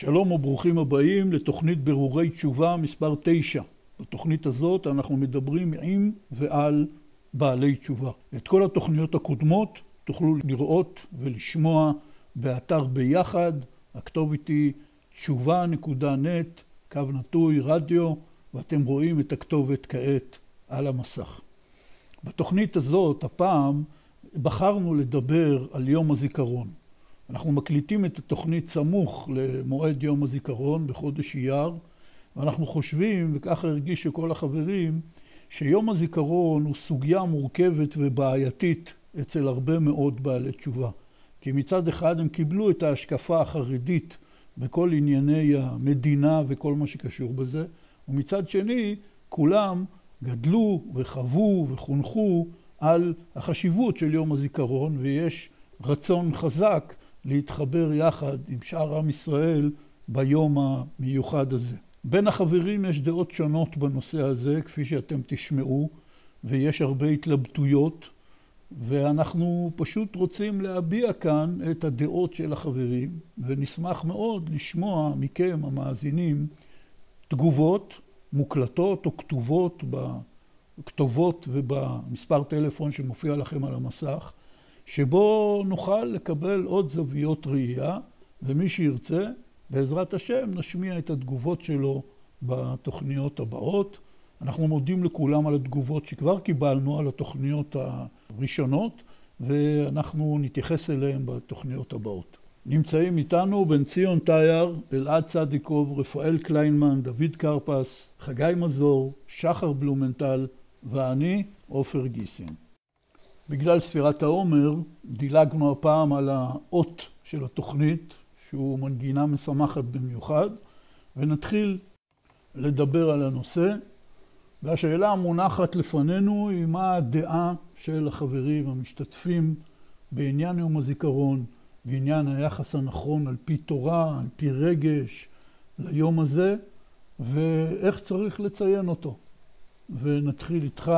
שלום וברוכים הבאים לתוכנית ברורי תשובה מספר 9. בתוכנית הזאת אנחנו מדברים עם ועל בעלי תשובה. את כל התוכניות הקודמות תוכלו לראות ולשמוע באתר ביחד, הכתובת היא תשובה.נט, קו נטוי, רדיו, ואתם רואים את הכתובת כעת על המסך. בתוכנית הזאת, הפעם, בחרנו לדבר על יום הזיכרון. אנחנו מקליטים את התוכנית סמוך למועד יום הזיכרון בחודש אייר, ואנחנו חושבים, וככה הרגישו כל החברים, שיום הזיכרון הוא סוגיה מורכבת ובעייתית אצל הרבה מאוד בעלי תשובה. כי מצד אחד הם קיבלו את ההשקפה החרדית בכל ענייני המדינה וכל מה שקשור בזה, ומצד שני, כולם גדלו וחוו וחונכו על החשיבות של יום הזיכרון, ויש רצון חזק להתחבר יחד עם שאר עם ישראל ביום המיוחד הזה. בין החברים יש דעות שונות בנושא הזה, כפי שאתם תשמעו, ויש הרבה התלבטויות, ואנחנו פשוט רוצים להביע כאן את הדעות של החברים, ונשמח מאוד לשמוע מכם, המאזינים, תגובות מוקלטות או כתובות בכתובות ובמספר טלפון שמופיע לכם על המסך, שבו נוכל לקבל עוד זוויות ראייה, ומי שירצה, בעזרת השם, נשמיע את התגובות שלו בתוכניות הבאות. אנחנו מודים לכולם על התגובות שכבר קיבלנו על התוכניות הראשונות, ואנחנו נתייחס אליהן בתוכניות הבאות. נמצאים איתנו בן ציון טייר, אלעד צדיקוב, רפאל קליינמן, דוד קרפס, חגי מזור, שחר בלומנטל ואני, עופר גיסין. בגלל ספירת העומר דילגנו הפעם על האות של התוכנית, שהוא מנגינה משמחת במיוחד, ונתחיל לדבר על הנושא. והשאלה המונחת לפנינו היא מה הדעה של החברים המשתתפים בעניין יום הזיכרון, בעניין היחס הנכון על פי תורה, על פי רגש ליום הזה, ואיך צריך לציין אותו. ונתחיל איתך,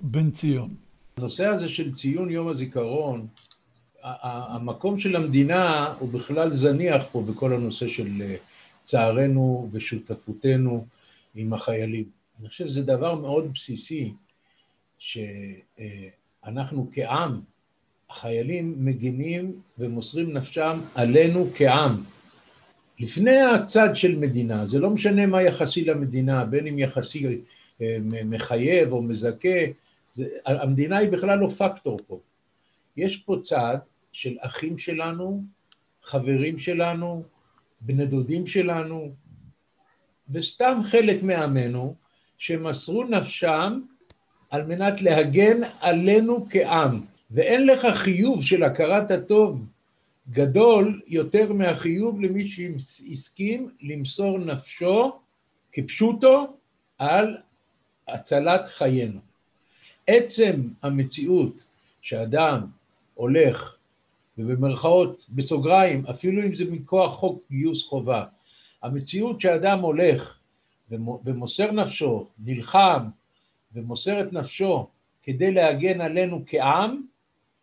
בן ציון. הנושא הזה של ציון יום הזיכרון, המקום של המדינה הוא בכלל זניח פה בכל הנושא של אה, צערנו ושותפותנו עם החיילים. אני חושב שזה דבר מאוד בסיסי, שאנחנו כעם, החיילים מגינים ומוסרים נפשם עלינו כעם. לפני הצד של מדינה, זה לא משנה מה יחסי למדינה, בין אם יחסי אה, מחייב או מזכה, זה, המדינה היא בכלל לא פקטור פה. יש פה צד של אחים שלנו, חברים שלנו, בני דודים שלנו, וסתם חלק מעמנו, שמסרו נפשם על מנת להגן עלינו כעם. ואין לך חיוב של הכרת הטוב גדול יותר מהחיוב למי שהסכים למסור נפשו כפשוטו על הצלת חיינו. עצם המציאות שאדם הולך, ובמרכאות, בסוגריים, אפילו אם זה מכוח חוק גיוס חובה, המציאות שאדם הולך ומוסר נפשו, נלחם ומוסר את נפשו כדי להגן עלינו כעם,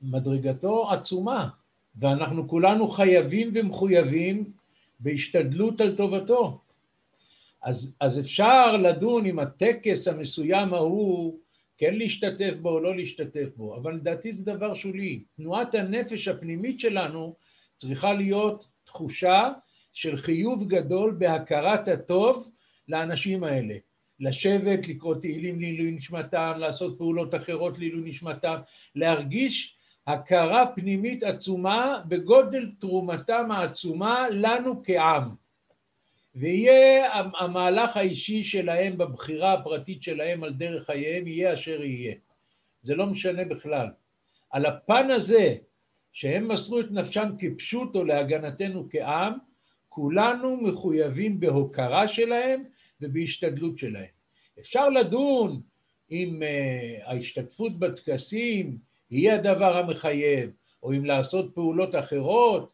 מדרגתו עצומה, ואנחנו כולנו חייבים ומחויבים בהשתדלות על טובתו. אז, אז אפשר לדון עם הטקס המסוים ההוא כן להשתתף בו או לא להשתתף בו, אבל לדעתי זה דבר שולי. תנועת הנפש הפנימית שלנו צריכה להיות תחושה של חיוב גדול בהכרת הטוב לאנשים האלה. לשבת, לקרוא תהילים לעילוי נשמתם, לעשות פעולות אחרות לעילוי נשמתם, להרגיש הכרה פנימית עצומה בגודל תרומתם העצומה לנו כעם. ויהיה המהלך האישי שלהם בבחירה הפרטית שלהם על דרך חייהם, יהיה אשר יהיה. זה לא משנה בכלל. על הפן הזה, שהם מסרו את נפשם כפשוטו להגנתנו כעם, כולנו מחויבים בהוקרה שלהם ובהשתדלות שלהם. אפשר לדון אם uh, ההשתתפות בטקסים היא הדבר המחייב, או אם לעשות פעולות אחרות,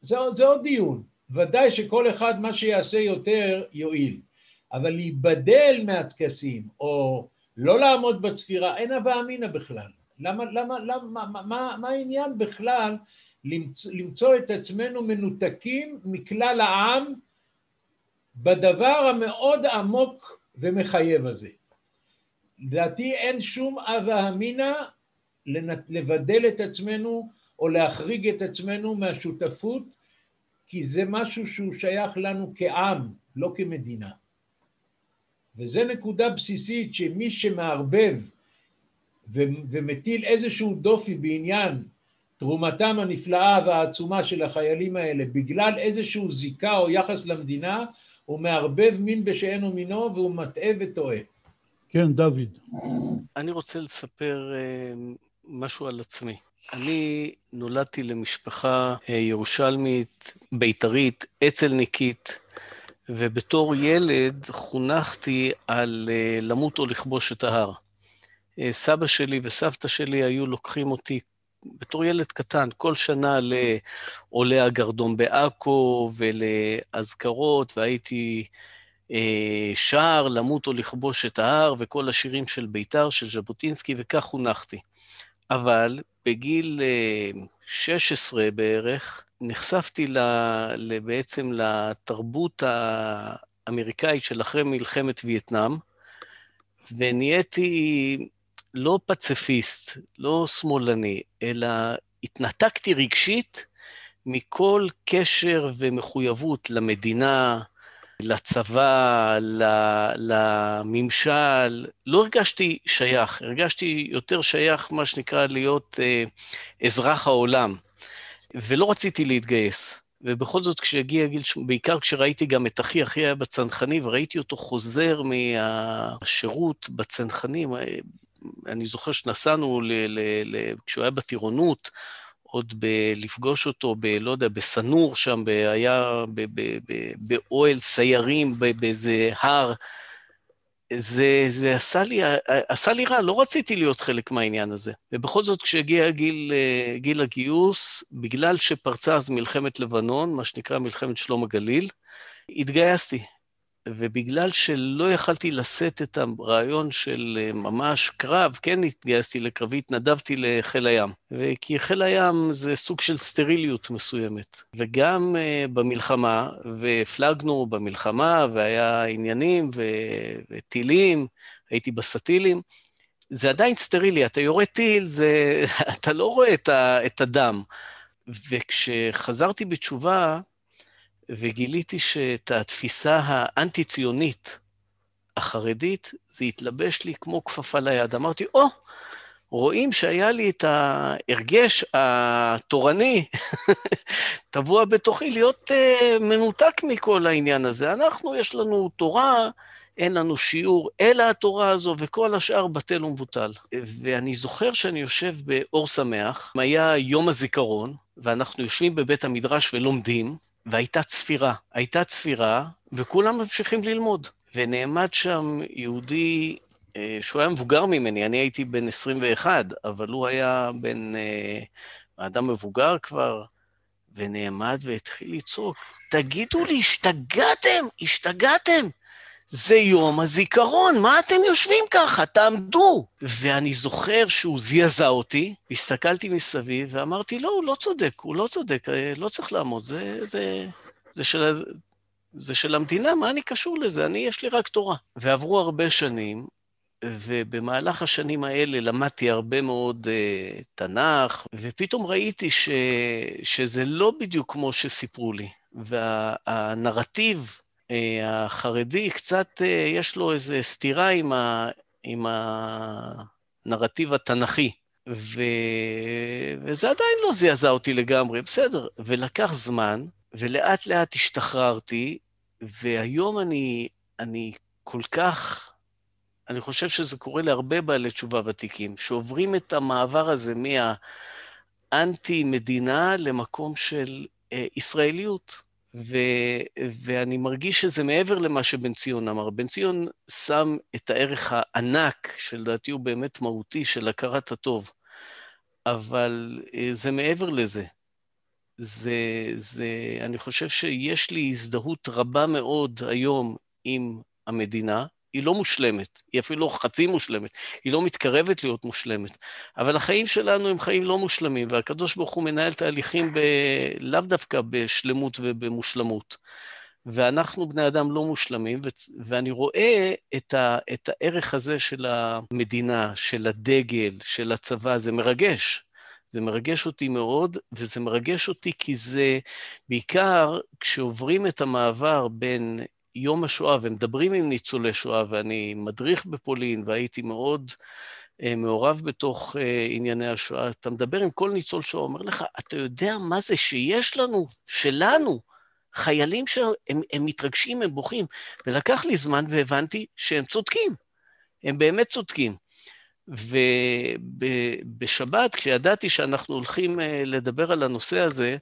זה, זה עוד דיון. ודאי שכל אחד מה שיעשה יותר יועיל, אבל להיבדל מהטקסים או לא לעמוד בצפירה, אין הווה אמינא בכלל. למה, למה, למה, מה, מה, מה העניין בכלל למצוא, למצוא את עצמנו מנותקים מכלל העם בדבר המאוד עמוק ומחייב הזה. לדעתי אין שום הווה אמינא לבדל את עצמנו או להחריג את עצמנו מהשותפות, כי זה משהו שהוא שייך לנו כעם, לא כמדינה. וזו נקודה בסיסית שמי שמערבב ומטיל איזשהו דופי בעניין תרומתם הנפלאה והעצומה של החיילים האלה בגלל איזשהו זיקה או יחס למדינה, הוא מערבב מין בשאינו מינו והוא מטעה וטועה. כן, דוד. אני רוצה לספר אה, משהו על עצמי. אני נולדתי למשפחה אה, ירושלמית, בית"רית, אצ"לניקית, ובתור ילד חונכתי על אה, למות או לכבוש את ההר. סבא שלי וסבתא שלי היו לוקחים אותי בתור ילד קטן, כל שנה לעולי הגרדום בעכו ולאזכרות, והייתי אה, שר, למות או לכבוש את ההר, וכל השירים של בית"ר, של ז'בוטינסקי, וכך חונכתי. אבל בגיל אה, 16 בערך, נחשפתי בעצם לתרבות האמריקאית של אחרי מלחמת וייטנאם, ונהייתי לא פציפיסט, לא שמאלני, אלא התנתקתי רגשית מכל קשר ומחויבות למדינה, לצבא, לממשל. לא הרגשתי שייך, הרגשתי יותר שייך, מה שנקרא, להיות אה, אזרח העולם. ולא רציתי להתגייס. ובכל זאת, כשהגיע גיל, בעיקר כשראיתי גם את אחי, אחי היה בצנחני, וראיתי אותו חוזר מהשירות בצנחנים, אה, אני זוכר שנסענו, ל, ל, ל, כשהוא היה בטירונות, עוד ב- לפגוש אותו, ב, לא יודע, בסנור שם, ב, היה באוהל סיירים, באיזה הר. זה, זה עשה, לי, עשה לי רע, לא רציתי להיות חלק מהעניין הזה. ובכל זאת, כשהגיע גיל, גיל הגיוס, בגלל שפרצה אז מלחמת לבנון, מה שנקרא מלחמת שלום הגליל, התגייסתי. ובגלל שלא יכלתי לשאת את הרעיון של אה, ממש קרב, כן התגייסתי לקרבי, התנדבתי לחיל הים. כי חיל הים זה סוג של סטריליות מסוימת. וגם uh, במלחמה, והפלגנו במלחמה, והיה עניינים ו- וטילים, הייתי בסטילים, זה עדיין סטרילי, אתה יורה טיל, זה... אתה לא רואה את, ה- את הדם. וכשחזרתי בתשובה, וגיליתי שאת התפיסה האנטי-ציונית החרדית, זה התלבש לי כמו כפפה ליד. אמרתי, או, oh, רואים שהיה לי את ההרגש התורני טבוע בתוכי להיות uh, מנותק מכל העניין הזה. אנחנו, יש לנו תורה, אין לנו שיעור, אלא התורה הזו, וכל השאר בטל ומבוטל. ואני זוכר שאני יושב באור שמח, היה יום הזיכרון, ואנחנו יושבים בבית המדרש ולומדים, והייתה צפירה. הייתה צפירה, וכולם ממשיכים ללמוד. ונעמד שם יהודי אה, שהוא היה מבוגר ממני, אני הייתי בן 21, אבל הוא היה בן אה, אדם מבוגר כבר, ונעמד והתחיל לצעוק, תגידו לי, השתגעתם? השתגעתם? זה יום הזיכרון, מה אתם יושבים ככה? תעמדו. ואני זוכר שהוא זעזע אותי, הסתכלתי מסביב ואמרתי, לא, הוא לא צודק, הוא לא צודק, אה, לא צריך לעמוד, זה, זה, זה, של, זה של המדינה, מה אני קשור לזה? אני, יש לי רק תורה. ועברו הרבה שנים, ובמהלך השנים האלה למדתי הרבה מאוד uh, תנ"ך, ופתאום ראיתי ש, שזה לא בדיוק כמו שסיפרו לי. והנרטיב אה, החרדי קצת, אה, יש לו איזו סתירה עם, ה, עם הנרטיב התנ"כי. ו... וזה עדיין לא זעזע אותי לגמרי, בסדר. ולקח זמן, ולאט לאט השתחררתי, והיום אני, אני כל כך, אני חושב שזה קורה להרבה בעלי תשובה ותיקים, שעוברים את המעבר הזה מהאנטי-מדינה למקום של אה, ישראליות. ו, ואני מרגיש שזה מעבר למה שבן ציון אמר. בן ציון שם את הערך הענק, שלדעתי הוא באמת מהותי, של הכרת הטוב, אבל אה, זה מעבר לזה. זה, זה, אני חושב שיש לי הזדהות רבה מאוד היום עם המדינה, היא לא מושלמת, היא אפילו חצי מושלמת, היא לא מתקרבת להיות מושלמת. אבל החיים שלנו הם חיים לא מושלמים, והקדוש ברוך הוא מנהל תהליכים ב... לאו דווקא בשלמות ובמושלמות. ואנחנו בני אדם לא מושלמים, ו... ואני רואה את, ה... את הערך הזה של המדינה, של הדגל, של הצבא, זה מרגש. זה מרגש אותי מאוד, וזה מרגש אותי כי זה בעיקר כשעוברים את המעבר בין יום השואה ומדברים עם ניצולי שואה, ואני מדריך בפולין והייתי מאוד אה, מעורב בתוך אה, ענייני השואה, אתה מדבר עם כל ניצול שואה, אומר לך, אתה יודע מה זה שיש לנו, שלנו, חיילים שהם מתרגשים, הם בוכים. ולקח לי זמן והבנתי שהם צודקים, הם באמת צודקים. ובשבת, כשידעתי שאנחנו הולכים אה, לדבר על הנושא הזה,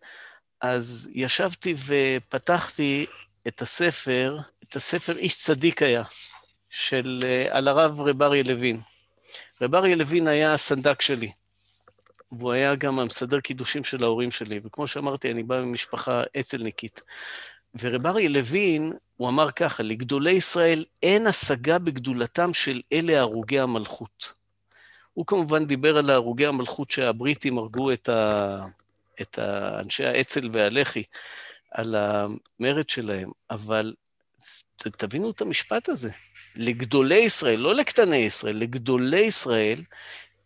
אז ישבתי ופתחתי את הספר, את הספר איש צדיק היה, של, אה, על הרב רב אריה לוין. רב אריה לוין היה הסנדק שלי, והוא היה גם המסדר קידושים של ההורים שלי, וכמו שאמרתי, אני בא ממשפחה אצלניקית. ורב אריה לוין, הוא אמר ככה, לגדולי ישראל אין השגה בגדולתם של אלה הרוגי המלכות. הוא כמובן דיבר על הרוגי המלכות שהבריטים הרגו את, ה... את אנשי האצ"ל והלח"י, על המרד שלהם, אבל תבינו את המשפט הזה. לגדולי ישראל, לא לקטני ישראל, לגדולי ישראל,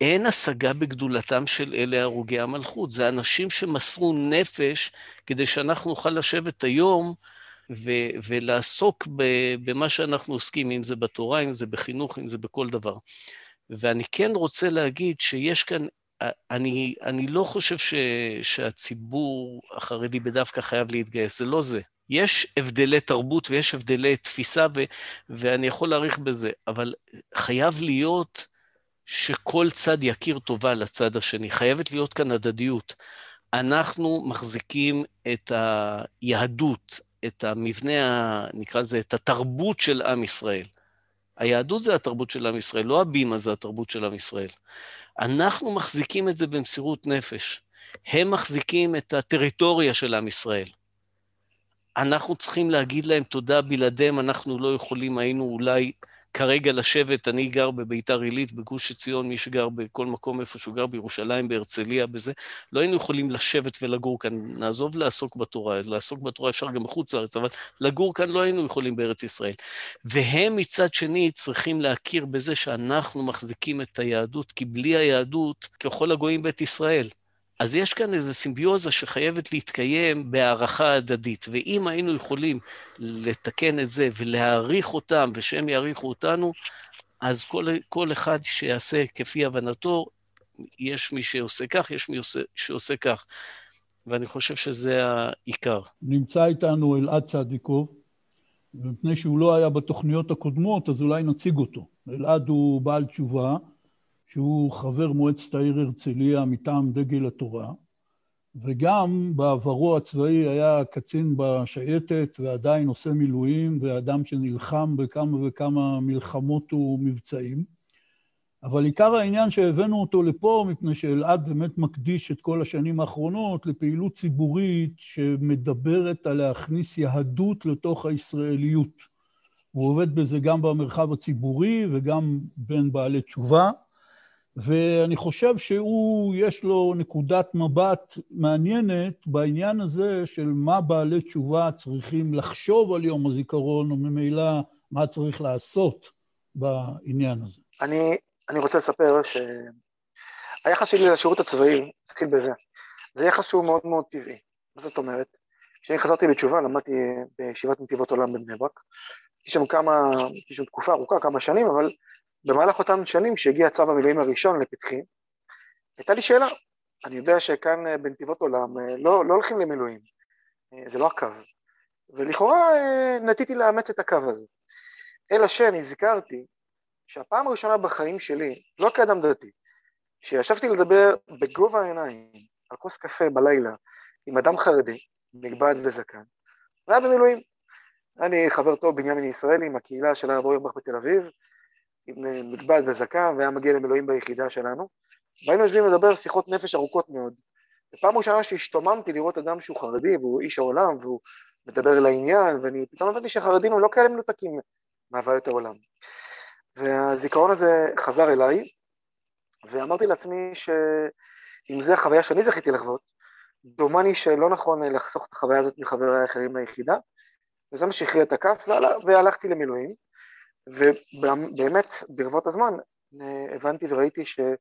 אין השגה בגדולתם של אלה הרוגי המלכות. זה אנשים שמסרו נפש כדי שאנחנו נוכל לשבת היום ו- ולעסוק ב- במה שאנחנו עוסקים, אם זה בתורה, אם זה בחינוך, אם זה בכל דבר. ואני כן רוצה להגיד שיש כאן, אני, אני לא חושב ש, שהציבור החרדי בדווקא חייב להתגייס, זה לא זה. יש הבדלי תרבות ויש הבדלי תפיסה, ו, ואני יכול להעריך בזה, אבל חייב להיות שכל צד יכיר טובה לצד השני. חייבת להיות כאן הדדיות. אנחנו מחזיקים את היהדות, את המבנה, נקרא לזה, את התרבות של עם ישראל. היהדות זה התרבות של עם ישראל, לא הבימה זה התרבות של עם ישראל. אנחנו מחזיקים את זה במסירות נפש. הם מחזיקים את הטריטוריה של עם ישראל. אנחנו צריכים להגיד להם תודה, בלעדיהם אנחנו לא יכולים, היינו אולי כרגע לשבת, אני גר בביתר עילית, בגוש עציון, מי שגר בכל מקום איפה שהוא גר, בירושלים, בהרצליה, בזה, לא היינו יכולים לשבת ולגור כאן. נעזוב לעסוק בתורה, לעסוק בתורה אפשר גם בחוץ לארץ, אבל לגור כאן לא היינו יכולים בארץ ישראל. והם מצד שני צריכים להכיר בזה שאנחנו מחזיקים את היהדות, כי בלי היהדות, ככל הגויים בית ישראל. אז יש כאן איזו סימביוזה שחייבת להתקיים בהערכה הדדית, ואם היינו יכולים לתקן את זה ולהעריך אותם ושהם יעריכו אותנו, אז כל, כל אחד שיעשה כפי הבנתו, יש מי שעושה כך, יש מי שעושה, כך. ואני חושב שזה העיקר. נמצא איתנו אלעד צדיקוב, ומפני שהוא לא היה בתוכניות הקודמות, אז אולי נציג אותו. אלעד הוא בעל תשובה. שהוא חבר מועצת העיר הרצליה מטעם דגל התורה, וגם בעברו הצבאי היה קצין בשייטת ועדיין עושה מילואים, ואדם שנלחם בכמה וכמה מלחמות ומבצעים. אבל עיקר העניין שהבאנו אותו לפה, מפני שאלעד באמת מקדיש את כל השנים האחרונות לפעילות ציבורית שמדברת על להכניס יהדות לתוך הישראליות. הוא עובד בזה גם במרחב הציבורי וגם בין בעלי תשובה. ואני חושב שהוא, יש לו נקודת מבט מעניינת בעניין הזה של מה בעלי תשובה צריכים לחשוב על יום הזיכרון, וממילא מה צריך לעשות בעניין הזה. אני, אני רוצה לספר שהיחס שלי לשירות הצבאי, נתחיל בזה, זה יחס שהוא מאוד מאוד טבעי. מה זאת אומרת? כשאני חזרתי בתשובה, למדתי בישיבת נתיבות עולם בבני ברק. יש שם כמה, יש שם תקופה ארוכה, כמה שנים, אבל במהלך אותן שנים, כשהגיע צו המילואים הראשון לפתחי, הייתה לי שאלה. אני יודע שכאן אה, בנתיבות עולם אה, לא, לא הולכים למילואים, אה, זה לא הקו. ולכאורה נטיתי לאמץ את הקו הזה. אלא שנזכרתי שהפעם הראשונה בחיים שלי, לא כאדם דתי, שישבתי לדבר בגובה העיניים על כוס קפה בלילה עם אדם חרדי, מגבד וזקן, זה היה במילואים. אני חבר טוב בנימין ישראלי עם הקהילה של הרב אוירבך בתל אביב, עם אה, מגבד וזקן, והיה מגיע למילואים ביחידה שלנו, והיינו יושבים לדבר שיחות נפש ארוכות מאוד. ופעם ראשונה שהשתוממתי לראות אדם שהוא חרדי, והוא איש העולם, והוא מדבר לעניין, ואני פתאום הבנתי שהחרדים הם לא כאלה מנותקים מהווה את העולם. והזיכרון הזה חזר אליי, ואמרתי לעצמי שאם זה החוויה שאני זכיתי לחוות, דומני שלא נכון לחסוך את החוויה הזאת מחבריי האחרים ליחידה, וזה מה שהכריע את הכף, והלכתי למילואים, ובאמת ברבות הזמן אה, הבנתי וראיתי שזה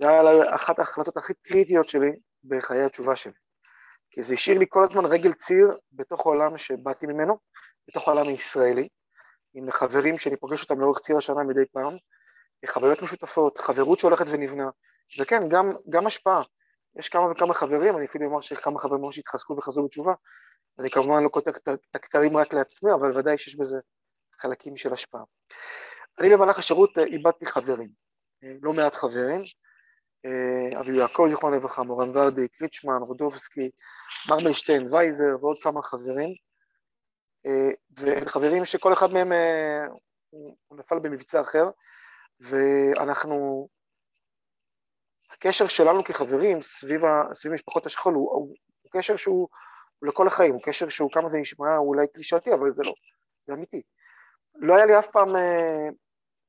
היה אחת ההחלטות הכי קריטיות שלי בחיי התשובה שלי. כי זה השאיר לי כל הזמן רגל ציר בתוך העולם שבאתי ממנו, בתוך העולם הישראלי, עם חברים שאני פוגש אותם לאורך ציר השנה מדי פעם, חוויות משותפות, חברות שהולכת ונבנה, וכן, גם, גם השפעה. יש כמה וכמה חברים, אני אפילו אומר שכמה חברים ממש התחזקו וחזרו בתשובה, אני כמובן לא כותב את הכתרים רק לעצמי, אבל ודאי שיש בזה חלקים של השפעה. אני במהלך השירות אה, איבדתי חברים, אה, לא מעט חברים, אה, אבי יעקב, זיכרון לברכה, מורן ורדי, קריצ'מן, רודובסקי, מרמלשטיין, וייזר ועוד כמה חברים, וחברים שכל אחד מהם הוא נפל במבצע אחר, ואנחנו, הקשר שלנו כחברים סביב, סביב משפחות השכול הוא, הוא, הוא קשר שהוא הוא לכל החיים, הוא קשר שהוא כמה זה נשמע אולי קלישאתי, אבל זה לא, זה אמיתי. לא היה לי אף פעם אה,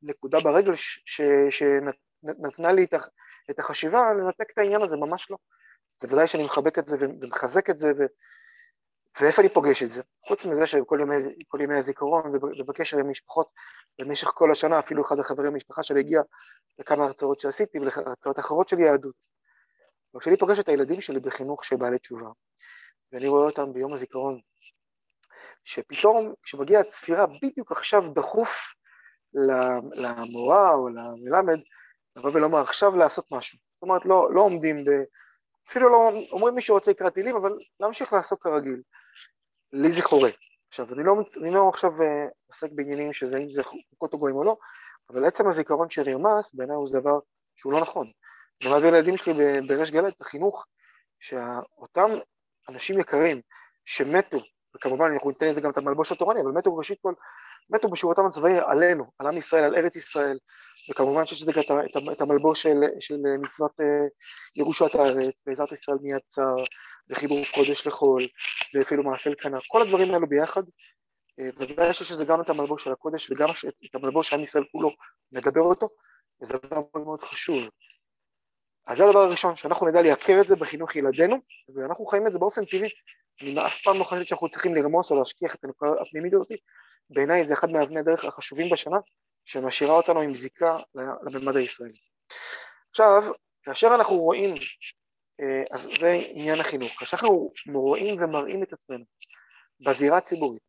נקודה ברגל שנתנה לי את החשיבה לנתק את העניין הזה, ממש לא. זה ודאי שאני מחבק את זה ומחזק את זה, ו... ואיפה אני פוגש את זה? חוץ מזה שכל ימי, ימי הזיכרון ובקשר עם משפחות במשך כל השנה, אפילו אחד החברים במשפחה שלי הגיע לכמה הרצאות שעשיתי ולהרצאות אחרות של יהדות. וכשאני פוגש את הילדים שלי בחינוך של בעלי תשובה, ואני רואה אותם ביום הזיכרון, שפתאום כשמגיעה הצפירה בדיוק עכשיו דחוף למורה או למלמד, לבוא ולומר עכשיו לעשות משהו. זאת אומרת, לא, לא עומדים ב... אפילו לא אומרים מי שרוצה יקרא טילים, אבל להמשיך לעסוק כרגיל. לי זה חורה. עכשיו, אני לא, אני לא עכשיו אה, עוסק בעניינים שזה אם זה חוקות או גויים או לא, אבל עצם הזיכרון שנרמס בעיניי הוא דבר שהוא לא נכון. אני מעביר לילדים שלי בריש גלי את החינוך שאותם אנשים יקרים שמתו, וכמובן אנחנו ניתן לזה גם את המלבוש התורני, אבל מתו ראשית כל, מתו בשירותם הצבאי עלינו, על עם ישראל, על ארץ ישראל, וכמובן שיש לזה את המלבוש של, של מצוות אה, ירושת הארץ, בעזרת ישראל מיד צר, וחיבור קודש לחול, ואפילו מעשה אלקנה, כל הדברים האלו ביחד, אה, ובוודאי שיש לזה גם את המלבוש של הקודש וגם את המלבוש שעם ישראל כולו מדבר אותו, וזה דבר מאוד מאוד חשוב. אז זה הדבר הראשון, שאנחנו נדע לייקר את זה בחינוך ילדינו, ואנחנו חיים את זה באופן טבעי. אני אף פעם לא חושבת שאנחנו צריכים לרמוס או להשכיח את הנקודה הפנימית הזאת, בעיניי זה אחד מאבני הדרך החשובים בשנה, שמשאירה אותנו עם זיקה לממד הישראלי. עכשיו, כאשר אנחנו רואים, אה, אז זה עניין החינוך, כאשר אנחנו רואים ומראים את עצמנו בזירה הציבורית,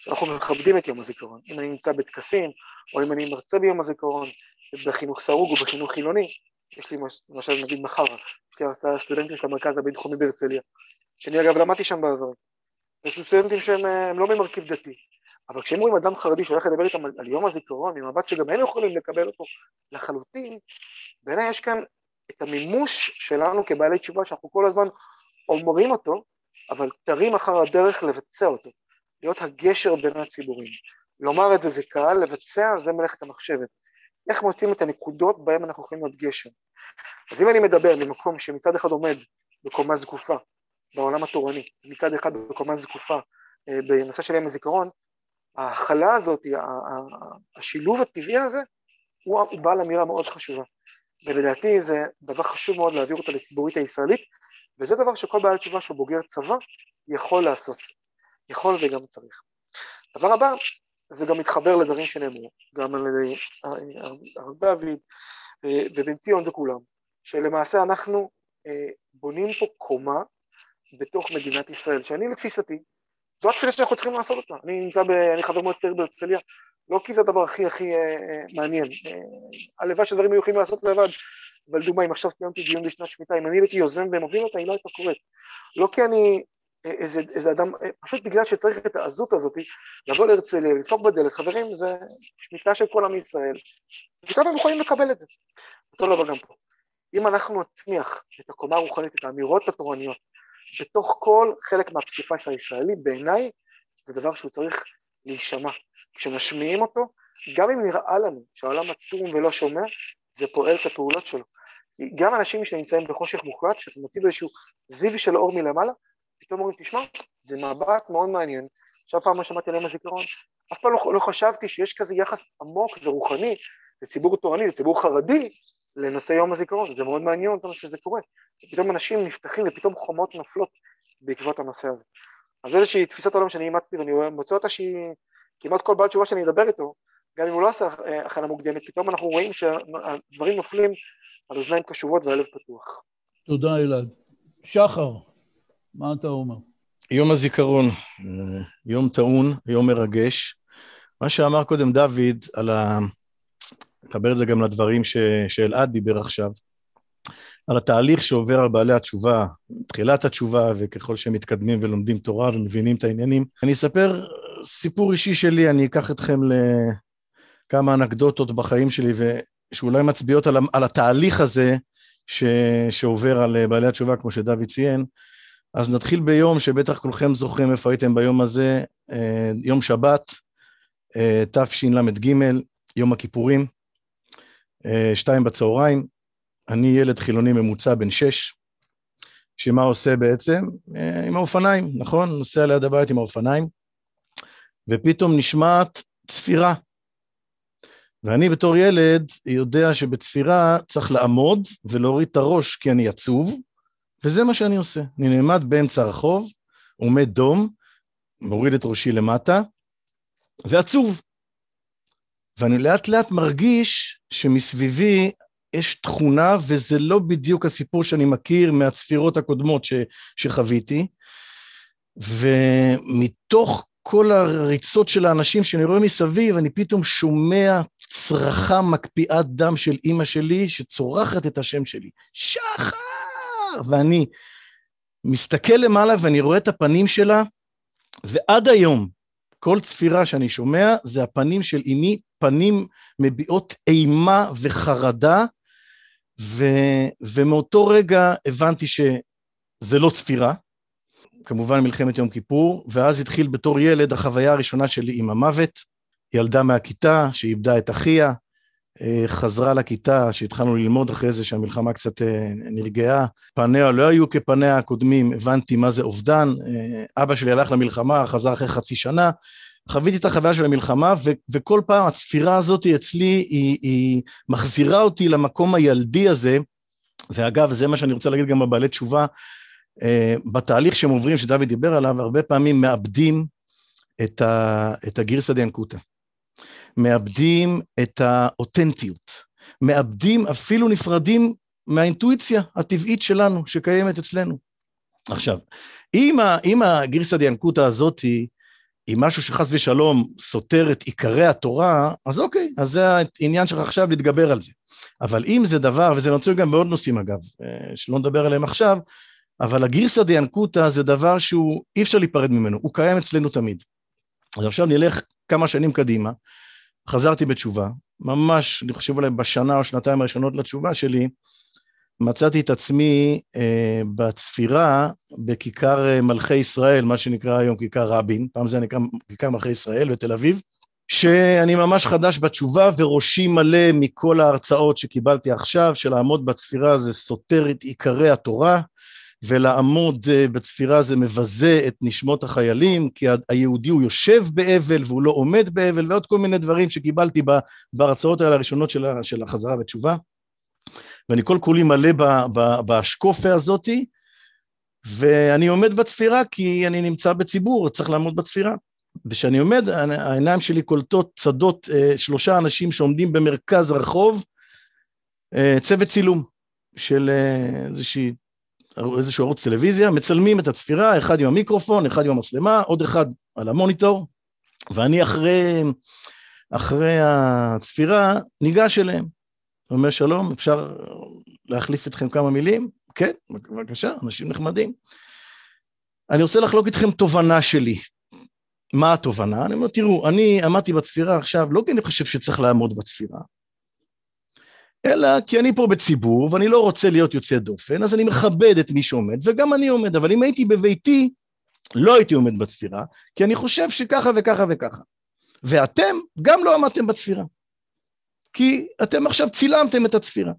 שאנחנו מכבדים את יום הזיכרון, אם אני נמצא בטקסים, או אם אני מרצה ביום הזיכרון, בחינוך סרוג או בחינוך חילוני, יש לי למשל נגיד מחר, יש לי הרצאה סטודנטים של המרכז הבינתחומי בהרצליה, שאני אגב למדתי שם בעבר, יש סטודנטים שהם אה, לא ממרכיב דתי, אבל כשהם רואים אדם חרדי שהולך לדבר איתם על, על יום הזיכרון, ממבט שגם הם יכולים לקבל אותו לחלוטין, בעיניי יש כאן את המימוש שלנו כבעלי תשובה, שאנחנו כל הזמן אומרים אותו, אבל תרים אחר הדרך לבצע אותו, להיות הגשר בין הציבורים. לומר את זה זה קל, לבצע זה מלאכת המחשבת. איך מוצאים את הנקודות בהן אנחנו יכולים להיות גשר. אז אם אני מדבר ממקום שמצד אחד עומד בקומה זקופה, בעולם התורני, מצד אחד בקומה זקופה, אה, בנושא של יום הזיכרון, ההכלה הזאת, השילוב הטבעי הזה, הוא, בעל אמירה מאוד חשובה. ולדעתי זה דבר חשוב מאוד להעביר אותה לציבורית הישראלית, וזה דבר שכל בעל תשובה שהוא בוגר צבא יכול לעשות, יכול וגם צריך. דבר הבא, זה גם מתחבר לדברים שנאמרו, גם על ידי הרב דוד אה, ובן ציון וכולם, שלמעשה אנחנו אה, בונים פה קומה בתוך מדינת ישראל, שאני לתפיסתי, זו התפיסה שאנחנו צריכים לעשות אותה. אני נמצא, ב, אני חבר מועצת העיר בהרצליה, לא כי זה הדבר הכי הכי אה, מעניין, הלוואי שדברים היו יכולים לעשות לבד, אבל לדוגמה, אם עכשיו סיימתי דיון בשנת שמיטה, אם אני הייתי יוזם ומוביל אותה, היא לא הייתה קורית. לא כי אני איזה, איזה אדם, פשוט בגלל שצריך את העזות הזאת, לבוא להרצליה, לדפוק בדלת, חברים, זה שמיטה של כל עם ישראל, פתאום הם יכולים לקבל את זה. אותו דבר גם פה. אם אנחנו נצמיח את הקומה הרוחנית, את האמירות התורניות, בתוך כל חלק מהפסיפס הישראלי, בעיניי זה דבר שהוא צריך להישמע. כשמשמיעים אותו, גם אם נראה לנו שהעולם אטום ולא שומע, זה פועל את הפעולות שלו. כי גם אנשים שנמצאים בחושך מוחלט, שאתם מוצאים איזשהו זיו של אור מלמעלה, פתאום אומרים, תשמע, זה מבט מאוד מעניין, שאף פעם לא שמעתי על יום הזיכרון, אף פעם לא, לא חשבתי שיש כזה יחס עמוק ורוחני לציבור תורני, לציבור חרדי, לנושא יום הזיכרון, זה מאוד מעניין אותנו שזה קורה, פתאום אנשים נפתחים ופתאום חומות נופלות בעקבות הנושא הזה. אז איזושהי תפיסת עולם שאני אימצתי ואני מוצא אותה שהיא כמעט כל בעל תשובה שאני אדבר איתו, גם אם הוא לא עשה הכנה מוקדמת, פתאום אנחנו רואים שהדברים נופלים על אוזניים קשובות והלב פתוח. תודה אלעד. שחר, מה אתה אומר? יום הזיכרון, אה, יום טעון, יום מרגש. מה שאמר קודם דוד על ה... לחבר את זה גם לדברים ש... שאלעד דיבר עכשיו, על התהליך שעובר על בעלי התשובה, תחילת התשובה, וככל שהם מתקדמים ולומדים תורה ומבינים את העניינים. אני אספר סיפור אישי שלי, אני אקח אתכם לכמה אנקדוטות בחיים שלי, ושאולי מצביעות על, על התהליך הזה ש... שעובר על בעלי התשובה, כמו שדוד ציין. אז נתחיל ביום שבטח כולכם זוכרים איפה הייתם ביום הזה, אה, יום שבת, אה, תשל"ג, יום הכיפורים, שתיים בצהריים, אני ילד חילוני ממוצע בן שש, שמה עושה בעצם? עם האופניים, נכון? נוסע ליד הבית עם האופניים, ופתאום נשמעת צפירה. ואני בתור ילד יודע שבצפירה צריך לעמוד ולהוריד את הראש כי אני עצוב, וזה מה שאני עושה. אני נעמד באמצע הרחוב, עומד דום, מוריד את ראשי למטה, ועצוב. ואני לאט לאט מרגיש שמסביבי יש תכונה, וזה לא בדיוק הסיפור שאני מכיר מהצפירות הקודמות ש, שחוויתי. ומתוך כל הריצות של האנשים שאני רואה מסביב, אני פתאום שומע צרחה מקפיאת דם של אימא שלי, שצורחת את השם שלי. שחר! ואני מסתכל למעלה ואני רואה את הפנים שלה, ועד היום, כל צפירה שאני שומע, זה הפנים של אמי, פנים מביעות אימה וחרדה, ו, ומאותו רגע הבנתי שזה לא צפירה, כמובן מלחמת יום כיפור, ואז התחיל בתור ילד החוויה הראשונה שלי עם המוות, ילדה מהכיתה שאיבדה את אחיה, חזרה לכיתה, שהתחלנו ללמוד אחרי זה שהמלחמה קצת אה, נרגעה, פניה לא היו כפניה הקודמים, הבנתי מה זה אובדן, אה, אבא שלי הלך למלחמה, חזר אחרי חצי שנה, חוויתי את החוויה של המלחמה, ו- וכל פעם הצפירה הזאת אצלי, היא, היא מחזירה אותי למקום הילדי הזה, ואגב, זה מה שאני רוצה להגיד גם בבעלי תשובה, בתהליך שהם עוברים, שדוד דיבר עליו, הרבה פעמים מאבדים את, ה- את הגרסא דיאנקותא. מאבדים את האותנטיות, מאבדים, אפילו נפרדים מהאינטואיציה הטבעית שלנו, שקיימת אצלנו. עכשיו, אם, אם הגרסא דיאנקותא הזאת היא, היא משהו שחס ושלום סותר את עיקרי התורה, אז אוקיי, אז זה העניין שלך עכשיו להתגבר על זה. אבל אם זה דבר, וזה נוצר גם בעוד נושאים אגב, אה, שלא נדבר עליהם עכשיו, אבל הגרסא דיאנקותא זה דבר שהוא, אי אפשר להיפרד ממנו, הוא קיים אצלנו תמיד. אז עכשיו נלך כמה שנים קדימה, חזרתי בתשובה, ממש, אני חושב אולי בשנה או שנתיים הראשונות לתשובה שלי, מצאתי את עצמי אה, בצפירה בכיכר אה, מלכי ישראל, מה שנקרא היום כיכר רבין, פעם זה נקרא כיכר מלכי ישראל בתל אביב, שאני ממש חדש בתשובה וראשי מלא מכל ההרצאות שקיבלתי עכשיו, שלעמוד בצפירה זה סותר את עיקרי התורה, ולעמוד אה, בצפירה זה מבזה את נשמות החיילים, כי היהודי הוא יושב באבל והוא לא עומד באבל, ועוד כל מיני דברים שקיבלתי בהרצאות האלה הראשונות של החזרה בתשובה. ואני כל כולי מלא באשקופה הזאתי, ואני עומד בצפירה כי אני נמצא בציבור, צריך לעמוד בצפירה. וכשאני עומד, העיניים שלי קולטות צדות, אה, שלושה אנשים שעומדים במרכז הרחוב, אה, צוות צילום של איזושהי איזשהו ערוץ טלוויזיה, מצלמים את הצפירה, אחד עם המיקרופון, אחד עם המצלמה, עוד אחד על המוניטור, ואני אחרי, אחרי הצפירה ניגש אליהם. אומר שלום, אפשר להחליף אתכם כמה מילים? כן, בבקשה, אנשים נחמדים. אני רוצה לחלוק איתכם תובנה שלי. מה התובנה? אני אומר, תראו, אני עמדתי בצפירה עכשיו, לא כי אני חושב שצריך לעמוד בצפירה, אלא כי אני פה בציבור ואני לא רוצה להיות יוצא דופן, אז אני מכבד את מי שעומד, וגם אני עומד, אבל אם הייתי בביתי, לא הייתי עומד בצפירה, כי אני חושב שככה וככה וככה. ואתם גם לא עמדתם בצפירה, כי אתם עכשיו צילמתם את הצפירה.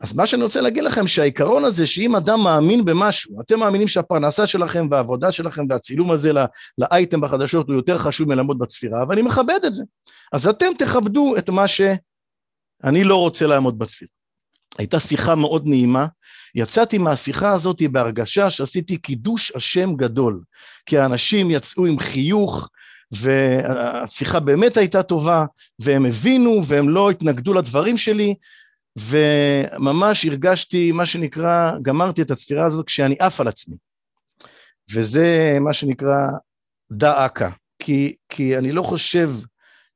אז מה שאני רוצה להגיד לכם, שהעיקרון הזה, שאם אדם מאמין במשהו, אתם מאמינים שהפרנסה שלכם והעבודה שלכם והצילום הזה לאייטם בחדשות הוא יותר חשוב מלעמוד בצפירה, ואני מכבד את זה. אז אתם תכבדו את מה שאני לא רוצה לעמוד בצפירה. הייתה שיחה מאוד נעימה, יצאתי מהשיחה הזאת בהרגשה שעשיתי קידוש השם גדול, כי האנשים יצאו עם חיוך, והשיחה באמת הייתה טובה, והם הבינו והם לא התנגדו לדברים שלי, וממש הרגשתי, מה שנקרא, גמרתי את הצפירה הזאת כשאני עף על עצמי. וזה מה שנקרא דא אקא, כי, כי אני לא חושב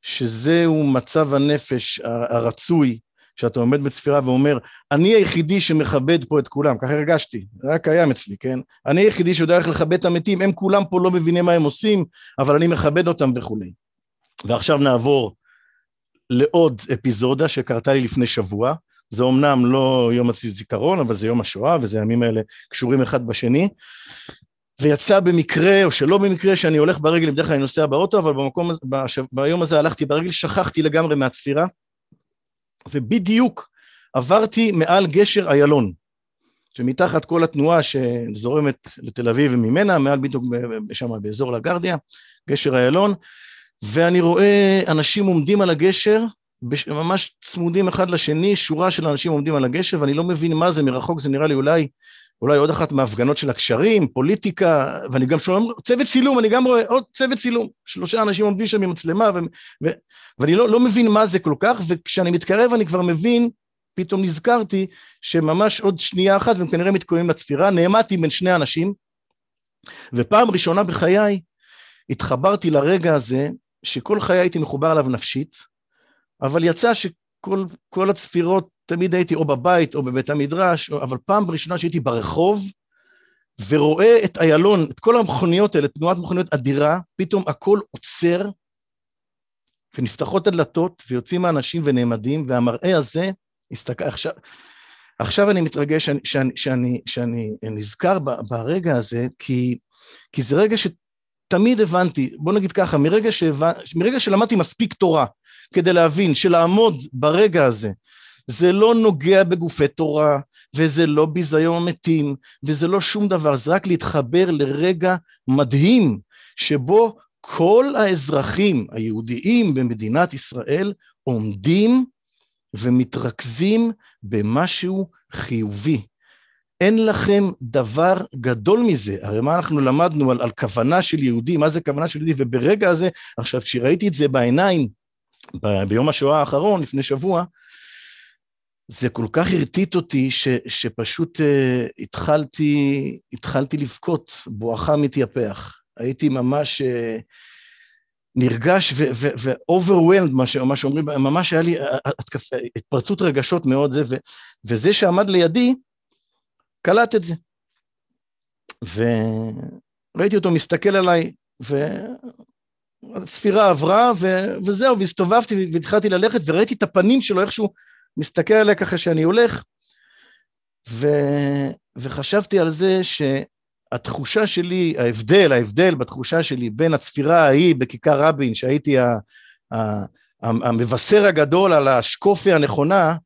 שזהו מצב הנפש הרצוי, שאתה עומד בצפירה ואומר, אני היחידי שמכבד פה את כולם, ככה הרגשתי, זה היה קיים אצלי, כן? אני היחידי שיודע איך לכבד את המתים, הם כולם פה לא מבינים מה הם עושים, אבל אני מכבד אותם וכולי. ועכשיו נעבור לעוד אפיזודה שקרתה לי לפני שבוע, זה אומנם לא יום הזיכרון, אבל זה יום השואה, וזה הימים האלה קשורים אחד בשני. ויצא במקרה, או שלא במקרה, שאני הולך ברגל, בדרך כלל אני נוסע באוטו, אבל במקום, בשב, ביום הזה הלכתי ברגל, שכחתי לגמרי מהצפירה, ובדיוק עברתי מעל גשר איילון, שמתחת כל התנועה שזורמת לתל אביב וממנה, מעל בדיוק שם באזור לגרדיה, גשר איילון, ואני רואה אנשים עומדים על הגשר, ממש צמודים אחד לשני, שורה של אנשים עומדים על הגשר, ואני לא מבין מה זה, מרחוק זה נראה לי אולי, אולי עוד אחת מההפגנות של הקשרים, פוליטיקה, ואני גם שומע, צוות צילום, אני גם רואה עוד צוות צילום, שלושה אנשים עומדים שם עם מצלמה, ו, ו, ואני לא, לא מבין מה זה כל כך, וכשאני מתקרב אני כבר מבין, פתאום נזכרתי שממש עוד שנייה אחת, והם כנראה מתכוננים לצפירה, נעמדתי בין שני אנשים, ופעם ראשונה בחיי התחברתי לרגע הזה, שכל חיי הייתי מחובר אליו נפשית, אבל יצא שכל הצפירות, תמיד הייתי או בבית או בבית המדרש, אבל פעם ראשונה שהייתי ברחוב, ורואה את איילון, את כל המכוניות האלה, תנועת מכוניות אדירה, פתאום הכל עוצר, ונפתחות הדלתות, ויוצאים האנשים ונעמדים, והמראה הזה, הסתכל, עכשיו, עכשיו אני מתרגש שאני, שאני, שאני, שאני נזכר ברגע הזה, כי, כי זה רגע שתמיד הבנתי, בוא נגיד ככה, מרגע, שהבנ... מרגע שלמדתי מספיק תורה, כדי להבין שלעמוד ברגע הזה, זה לא נוגע בגופי תורה, וזה לא ביזיון המתים, וזה לא שום דבר, זה רק להתחבר לרגע מדהים, שבו כל האזרחים היהודיים במדינת ישראל עומדים ומתרכזים במשהו חיובי. אין לכם דבר גדול מזה. הרי מה אנחנו למדנו על, על כוונה של יהודי, מה זה כוונה של יהודי, וברגע הזה, עכשיו כשראיתי את זה בעיניים, ב- ביום השואה האחרון, לפני שבוע, זה כל כך הרטיט אותי, ש, שפשוט uh, התחלתי, התחלתי לבכות, בואכה מתייפח. הייתי ממש uh, נרגש ו-overwhelmed, מה, מה שאומרים, ממש היה לי התפרצות רגשות מאוד זה, ו, וזה שעמד לידי, קלט את זה. וראיתי אותו מסתכל עליי, והספירה עברה, ו... וזהו, והסתובבתי והתחלתי ללכת, וראיתי את הפנים שלו, איכשהו מסתכל עליי ככה שאני הולך, ו... וחשבתי על זה שהתחושה שלי, ההבדל, ההבדל בתחושה שלי בין הצפירה ההיא בכיכר רבין, שהייתי ה... ה... המבשר הגדול על השקופי הנכונה,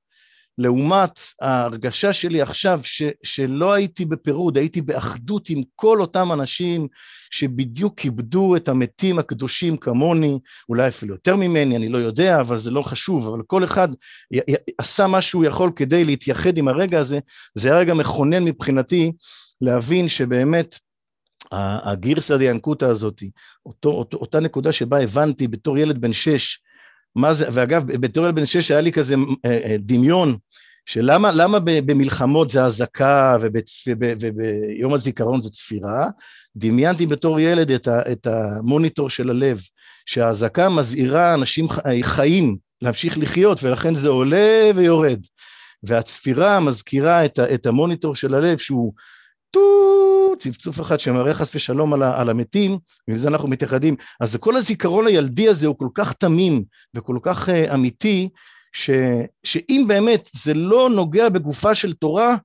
לעומת ההרגשה שלי עכשיו ש, שלא הייתי בפירוד, הייתי באחדות עם כל אותם אנשים שבדיוק כיבדו את המתים הקדושים כמוני, אולי אפילו יותר ממני, אני לא יודע, אבל זה לא חשוב, אבל כל אחד עשה מה שהוא יכול כדי להתייחד עם הרגע הזה, זה היה רגע מכונן מבחינתי להבין שבאמת הגירסא דיאנקותא הזאת, אותו, אותו, אותה נקודה שבה הבנתי בתור ילד בן שש, מה זה, ואגב, בתור ילד בן שש היה לי כזה אה, אה, דמיון, שלמה למה במלחמות זה אזעקה וביום הזיכרון זה צפירה, דמיינתי בתור ילד את, ה, את המוניטור של הלב, שהאזעקה מזהירה אנשים חיים להמשיך לחיות, ולכן זה עולה ויורד. והצפירה מזכירה את, ה, את המוניטור של הלב, שהוא טו, צפצוף אחד שמראה חס ושלום על, על המתים, ועם זה אנחנו מתייחדים. אז כל הזיכרון הילדי הזה הוא כל כך תמים וכל כך uh, אמיתי, ש, שאם באמת זה לא נוגע בגופה של תורה,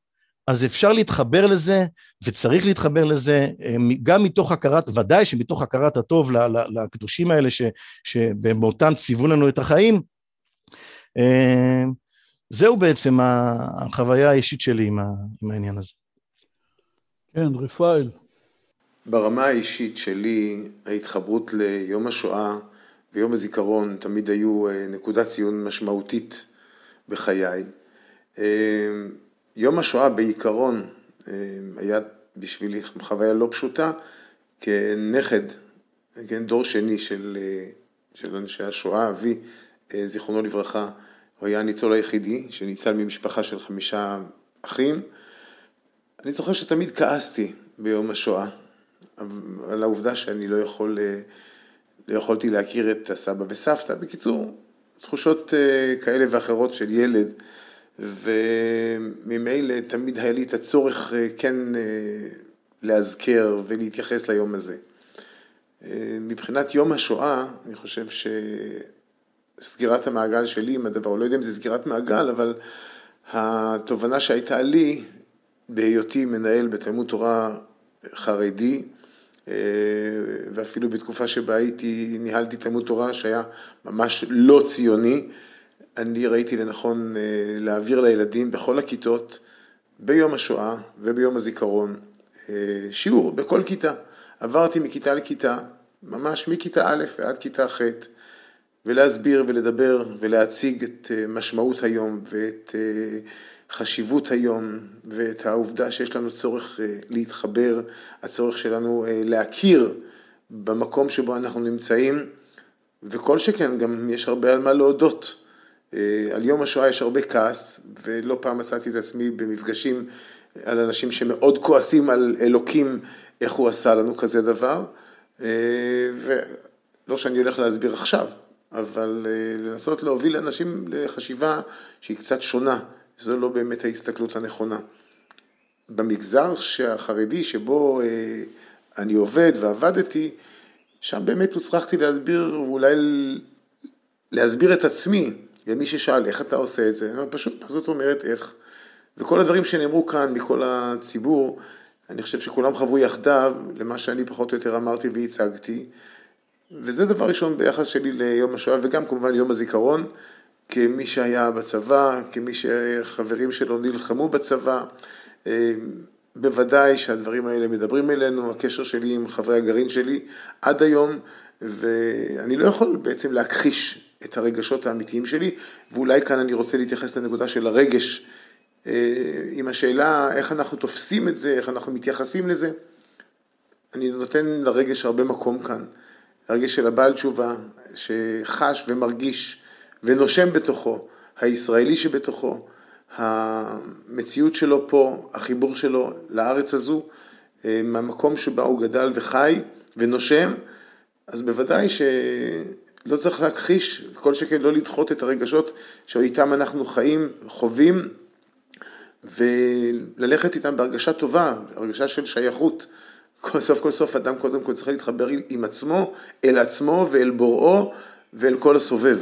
אז אפשר להתחבר לזה, וצריך להתחבר לזה, אה, גם מתוך הכרת, ודאי שמתוך הכרת הטוב לקדושים האלה, ש, שבמותם ציוו לנו את החיים, אה, זהו בעצם החוויה האישית שלי עם העניין הזה. כן, רפאל. ברמה האישית שלי, ההתחברות ליום השואה ויום הזיכרון תמיד היו אה, נקודת ציון משמעותית בחיי. אה, יום השואה בעיקרון אה, היה בשבילי חוויה לא פשוטה כנכד, כן, דור שני של, של אנשי השואה, אבי, זיכרונו לברכה, הוא היה הניצול היחידי שניצל ממשפחה של חמישה אחים. אני זוכר שתמיד כעסתי ביום השואה על העובדה שאני לא יכול, לא יכולתי להכיר את הסבא וסבתא. בקיצור, תחושות אה, כאלה ואחרות של ילד, וממילא תמיד היה לי את הצורך אה, כן אה, להזכר ולהתייחס ליום הזה. מבחינת יום השואה, אני חושב שסגירת המעגל שלי עם הדבר, לא יודע אם זה סגירת מעגל, אבל התובנה שהייתה לי בהיותי מנהל בתלמוד תורה חרדי, אה, ואפילו בתקופה שבה הייתי, ניהלתי תלמוד תורה שהיה ממש לא ציוני, אני ראיתי לנכון אה, להעביר לילדים בכל הכיתות, ביום השואה וביום הזיכרון, אה, שיעור בכל כיתה. עברתי מכיתה לכיתה, ממש מכיתה א' ועד כיתה ח', ולהסביר ולדבר ולהציג את משמעות היום ואת חשיבות היום ואת העובדה שיש לנו צורך אה, להתחבר, הצורך שלנו אה, להכיר במקום שבו אנחנו נמצאים, וכל שכן גם יש הרבה על מה להודות. אה, על יום השואה יש הרבה כעס, ולא פעם מצאתי את עצמי במפגשים על אנשים שמאוד כועסים על אלוקים, איך הוא עשה לנו כזה דבר, ולא שאני הולך להסביר עכשיו, אבל לנסות להוביל אנשים לחשיבה שהיא קצת שונה. זו לא באמת ההסתכלות הנכונה. במגזר החרדי שבו אה, אני עובד ועבדתי, שם באמת הוצרכתי להסביר, ואולי להסביר את עצמי למי ששאל איך אתה עושה את זה, פשוט זאת אומרת איך. וכל הדברים שנאמרו כאן מכל הציבור, אני חושב שכולם חברו יחדיו למה שאני פחות או יותר אמרתי והצגתי. וזה דבר ראשון ביחס שלי ליום השואה וגם כמובן יום הזיכרון. כמי שהיה בצבא, כמי שחברים שלו נלחמו בצבא. אה, בוודאי שהדברים האלה מדברים אלינו, הקשר שלי עם חברי הגרעין שלי עד היום, ואני לא יכול בעצם להכחיש את הרגשות האמיתיים שלי, ואולי כאן אני רוצה להתייחס לנקודה של הרגש, אה, עם השאלה איך אנחנו תופסים את זה, איך אנחנו מתייחסים לזה. אני נותן לרגש הרבה מקום כאן, הרגש של הבעל תשובה, שחש ומרגיש ונושם בתוכו, הישראלי שבתוכו, המציאות שלו פה, החיבור שלו לארץ הזו, אה, מהמקום שבה הוא גדל וחי ונושם, אז בוודאי שלא צריך להכחיש, כל שכן לא לדחות את הרגשות שאיתם אנחנו חיים, חווים, וללכת איתם בהרגשה טובה, הרגשה של שייכות. כל סוף כל סוף אדם קודם כל צריך להתחבר עם עצמו, אל עצמו ואל בוראו ואל כל הסובב.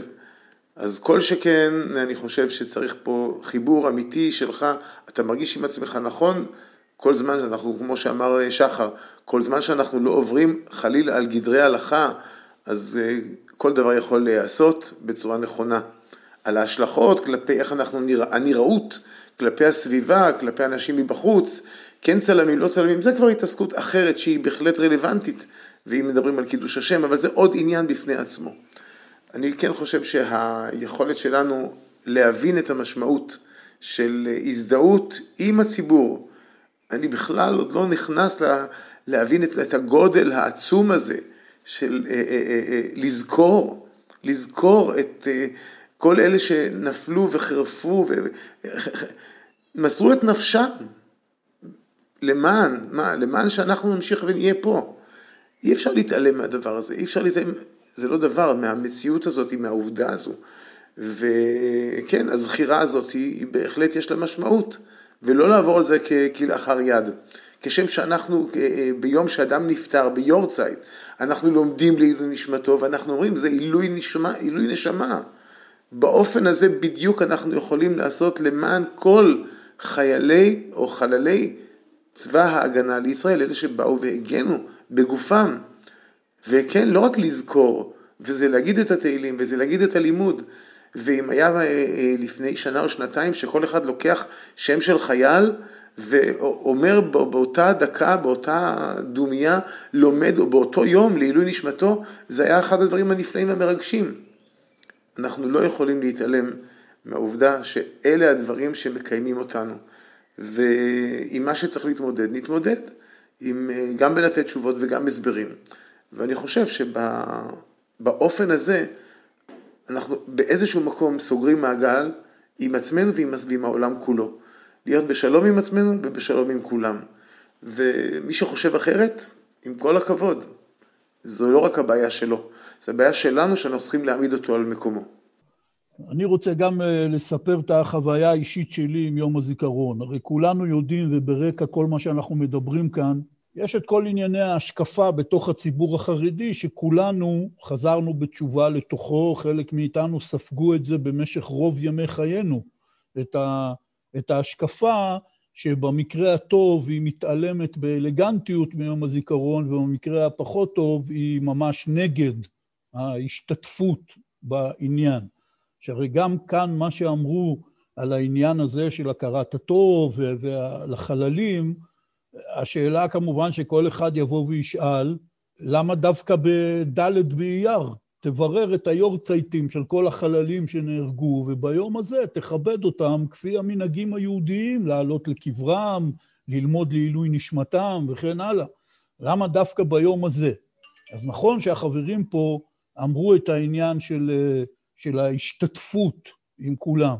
אז כל שכן, אני חושב שצריך פה חיבור אמיתי שלך, אתה מרגיש עם עצמך נכון, כל זמן שאנחנו, כמו שאמר שחר, כל זמן שאנחנו לא עוברים חלילה על גדרי הלכה, אז אה, כל דבר יכול להיעשות בצורה נכונה. על ההשלכות כלפי איך אנחנו נראה, הנראות כלפי הסביבה, כלפי אנשים מבחוץ, כן צלמים, לא צלמים, זה כבר התעסקות אחרת שהיא בהחלט רלוונטית, ואם מדברים על קידוש השם, אבל זה עוד עניין בפני עצמו. אני כן חושב שהיכולת שלנו להבין את המשמעות של הזדהות עם הציבור, אני בכלל עוד לא נכנס לה, להבין את, את הגודל העצום הזה של אה, אה, אה, אה לזכור, לזכור את אה, כל אלה שנפלו וחירפו ומסרו את נפשם למען, מה, למען שאנחנו נמשיך ונהיה פה. אי אפשר להתעלם מהדבר הזה, אי אפשר להתעלם זה לא דבר מהמציאות הזאת, מהעובדה הזו. וכן, הזכירה הזאת היא, היא בהחלט יש לה משמעות, ולא לעבור על זה כלאחר יד. כשם שאנחנו אה, ביום שאדם נפטר, ביורצייט, אנחנו לומדים לעילוי נשמתו, ואנחנו אומרים זה עילוי נשמה, עילוי נשמה. באופן הזה בדיוק אנחנו יכולים לעשות למען כל חיילי או חללי צבא ההגנה לישראל, אלה שבאו והגנו בגופם. וכן, לא רק לזכור, וזה להגיד את התהילים, וזה להגיד את הלימוד, ואם היה לפני שנה או שנתיים שכל אחד לוקח שם של חייל ואומר באותה דקה, באותה דומייה, לומד, או באותו יום לעילוי נשמתו, זה היה אחד הדברים הנפלאים והמרגשים. אנחנו לא יכולים להתעלם מהעובדה שאלה הדברים שמקיימים אותנו. ועם מה שצריך להתמודד, נתמודד. עם, גם בלתת תשובות וגם הסברים. ואני חושב שבאופן הזה, אנחנו באיזשהו מקום סוגרים מעגל עם עצמנו ועם, ועם העולם כולו. להיות בשלום עם עצמנו ובשלום עם כולם. ומי שחושב אחרת, עם כל הכבוד, זו לא רק הבעיה שלו, זו הבעיה שלנו שאנחנו צריכים להעמיד אותו על מקומו. אני רוצה גם אה, לספר את החוויה האישית שלי עם יום הזיכרון. הרי כולנו יודעים, וברקע כל מה שאנחנו מדברים כאן, יש את כל ענייני ההשקפה בתוך הציבור החרדי, שכולנו חזרנו בתשובה לתוכו, חלק מאיתנו ספגו את זה במשך רוב ימי חיינו, את, ה, את ההשקפה שבמקרה הטוב היא מתעלמת באלגנטיות מיום הזיכרון, ובמקרה הפחות טוב היא ממש נגד ההשתתפות בעניין. שהרי גם כאן מה שאמרו על העניין הזה של הכרת הטוב ולחללים, השאלה כמובן שכל אחד יבוא וישאל, למה דווקא בד' באייר? תברר את היורצייטים של כל החללים שנהרגו, וביום הזה תכבד אותם כפי המנהגים היהודיים, לעלות לקברם, ללמוד לעילוי נשמתם וכן הלאה. למה דווקא ביום הזה? אז נכון שהחברים פה אמרו את העניין של, של ההשתתפות עם כולם.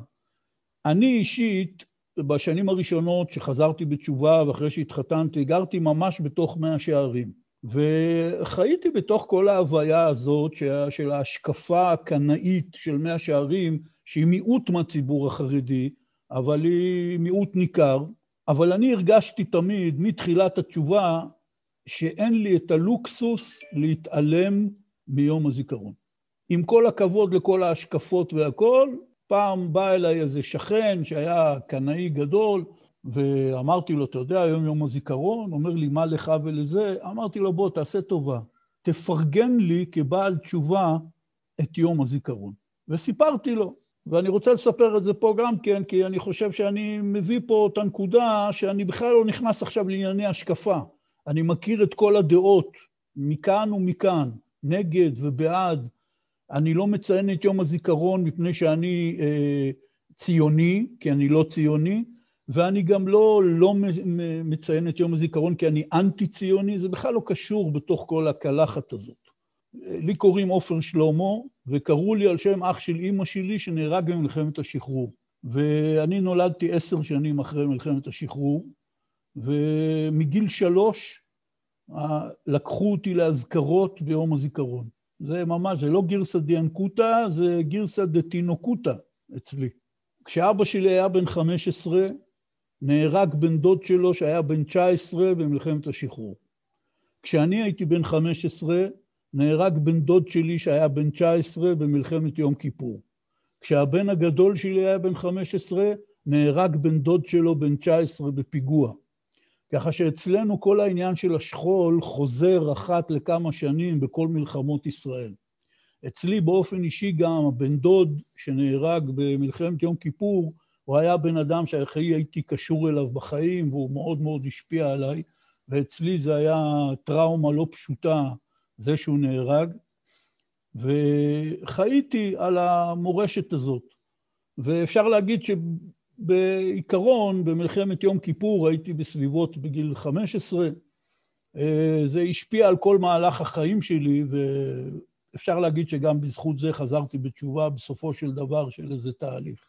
אני אישית, בשנים הראשונות שחזרתי בתשובה ואחרי שהתחתנתי, גרתי ממש בתוך מאה שערים. וחייתי בתוך כל ההוויה הזאת של ההשקפה הקנאית של מאה שערים, שהיא מיעוט מהציבור החרדי, אבל היא מיעוט ניכר. אבל אני הרגשתי תמיד, מתחילת התשובה, שאין לי את הלוקסוס להתעלם מיום הזיכרון. עם כל הכבוד לכל ההשקפות והכול, פעם בא אליי איזה שכן שהיה קנאי גדול, ואמרתי לו, אתה יודע, היום יום הזיכרון, אומר לי, מה לך ולזה? אמרתי לו, בוא, תעשה טובה, תפרגן לי כבעל תשובה את יום הזיכרון. וסיפרתי לו, ואני רוצה לספר את זה פה גם כן, כי אני חושב שאני מביא פה את הנקודה שאני בכלל לא נכנס עכשיו לענייני השקפה. אני מכיר את כל הדעות, מכאן ומכאן, נגד ובעד, אני לא מציין את יום הזיכרון מפני שאני אה, ציוני, כי אני לא ציוני, ואני גם לא, לא מציין את יום הזיכרון כי אני אנטי-ציוני, זה בכלל לא קשור בתוך כל הקלחת הזאת. לי קוראים עופר שלמה, וקראו לי על שם אח של אימא שלי שנהרג במלחמת השחרור. ואני נולדתי עשר שנים אחרי מלחמת השחרור, ומגיל שלוש לקחו אותי לאזכרות ביום הזיכרון. זה ממש, זה לא גירסא דיאנקותא, זה גירסא דתינוקותא אצלי. כשאבא שלי היה בן 15, נהרג בן דוד שלו שהיה בן 19 במלחמת השחרור. כשאני הייתי בן 15, נהרג בן דוד שלי שהיה בן 19 במלחמת יום כיפור. כשהבן הגדול שלי היה בן 15, נהרג בן דוד שלו בן 19 בפיגוע. ככה שאצלנו כל העניין של השכול חוזר אחת לכמה שנים בכל מלחמות ישראל. אצלי באופן אישי גם הבן דוד שנהרג במלחמת יום כיפור, הוא היה בן אדם שהכי הייתי קשור אליו בחיים והוא מאוד מאוד השפיע עליי, ואצלי זה היה טראומה לא פשוטה, זה שהוא נהרג, וחייתי על המורשת הזאת. ואפשר להגיד בעיקרון, במלחמת יום כיפור הייתי בסביבות בגיל 15, אה, זה השפיע על כל מהלך החיים שלי, ואפשר להגיד שגם בזכות זה חזרתי בתשובה בסופו של דבר של איזה תהליך.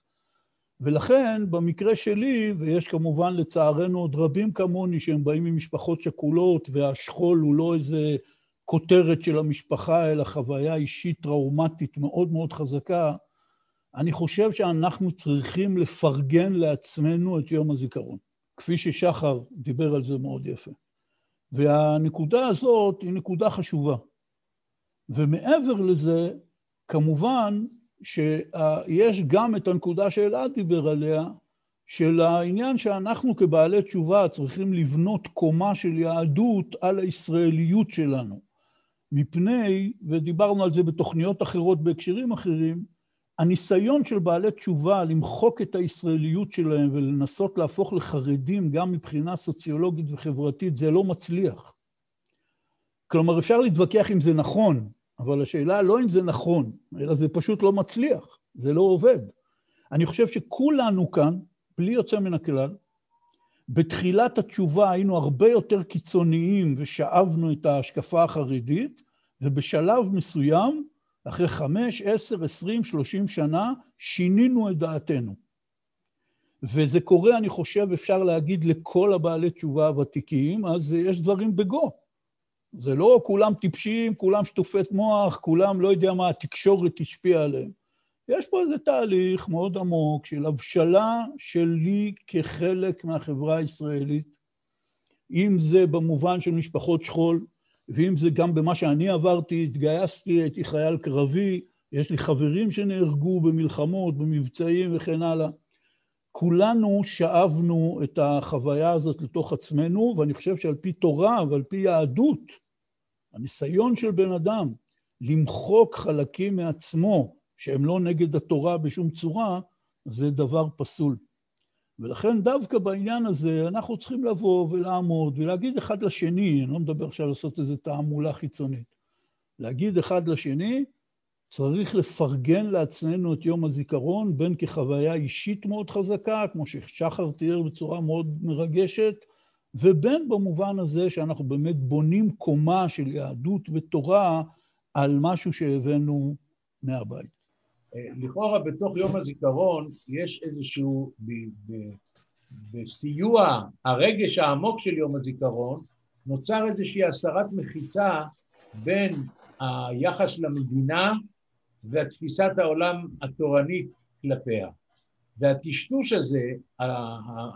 ולכן, במקרה שלי, ויש כמובן לצערנו עוד רבים כמוני שהם באים ממשפחות שכולות, והשכול הוא לא איזה כותרת של המשפחה, אלא חוויה אישית טראומטית מאוד מאוד חזקה, אני חושב שאנחנו צריכים לפרגן לעצמנו את יום הזיכרון, כפי ששחר דיבר על זה מאוד יפה. והנקודה הזאת היא נקודה חשובה. ומעבר לזה, כמובן שיש גם את הנקודה שאלעד דיבר עליה, של העניין שאנחנו כבעלי תשובה צריכים לבנות קומה של יהדות על הישראליות שלנו. מפני, ודיברנו על זה בתוכניות אחרות בהקשרים אחרים, הניסיון של בעלי תשובה למחוק את הישראליות שלהם ולנסות להפוך לחרדים גם מבחינה סוציולוגית וחברתית, זה לא מצליח. כלומר, אפשר להתווכח אם זה נכון, אבל השאלה לא אם זה נכון, אלא זה פשוט לא מצליח, זה לא עובד. אני חושב שכולנו כאן, בלי יוצא מן הכלל, בתחילת התשובה היינו הרבה יותר קיצוניים ושאבנו את ההשקפה החרדית, ובשלב מסוים, אחרי חמש, עשר, עשרים, שלושים שנה, שינינו את דעתנו. וזה קורה, אני חושב, אפשר להגיד לכל הבעלי תשובה הוותיקים, אז יש דברים בגו. זה לא כולם טיפשים, כולם שטופי מוח, כולם לא יודע מה, התקשורת השפיעה עליהם. יש פה איזה תהליך מאוד עמוק של הבשלה שלי כחלק מהחברה הישראלית, אם זה במובן של משפחות שכול, ואם זה גם במה שאני עברתי, התגייסתי, הייתי חייל קרבי, יש לי חברים שנהרגו במלחמות, במבצעים וכן הלאה. כולנו שאבנו את החוויה הזאת לתוך עצמנו, ואני חושב שעל פי תורה ועל פי יהדות, הניסיון של בן אדם למחוק חלקים מעצמו שהם לא נגד התורה בשום צורה, זה דבר פסול. ולכן דווקא בעניין הזה אנחנו צריכים לבוא ולעמוד ולהגיד אחד לשני, אני לא מדבר עכשיו לעשות איזו תעמולה חיצונית, להגיד אחד לשני, צריך לפרגן לעצמנו את יום הזיכרון, בין כחוויה אישית מאוד חזקה, כמו ששחר תיאר בצורה מאוד מרגשת, ובין במובן הזה שאנחנו באמת בונים קומה של יהדות ותורה על משהו שהבאנו מהבית. לכאורה בתוך יום הזיכרון יש איזשהו, בסיוע הרגש העמוק של יום הזיכרון, נוצר איזושהי הסרת מחיצה בין היחס למדינה והתפיסת העולם התורנית כלפיה. והטשטוש הזה,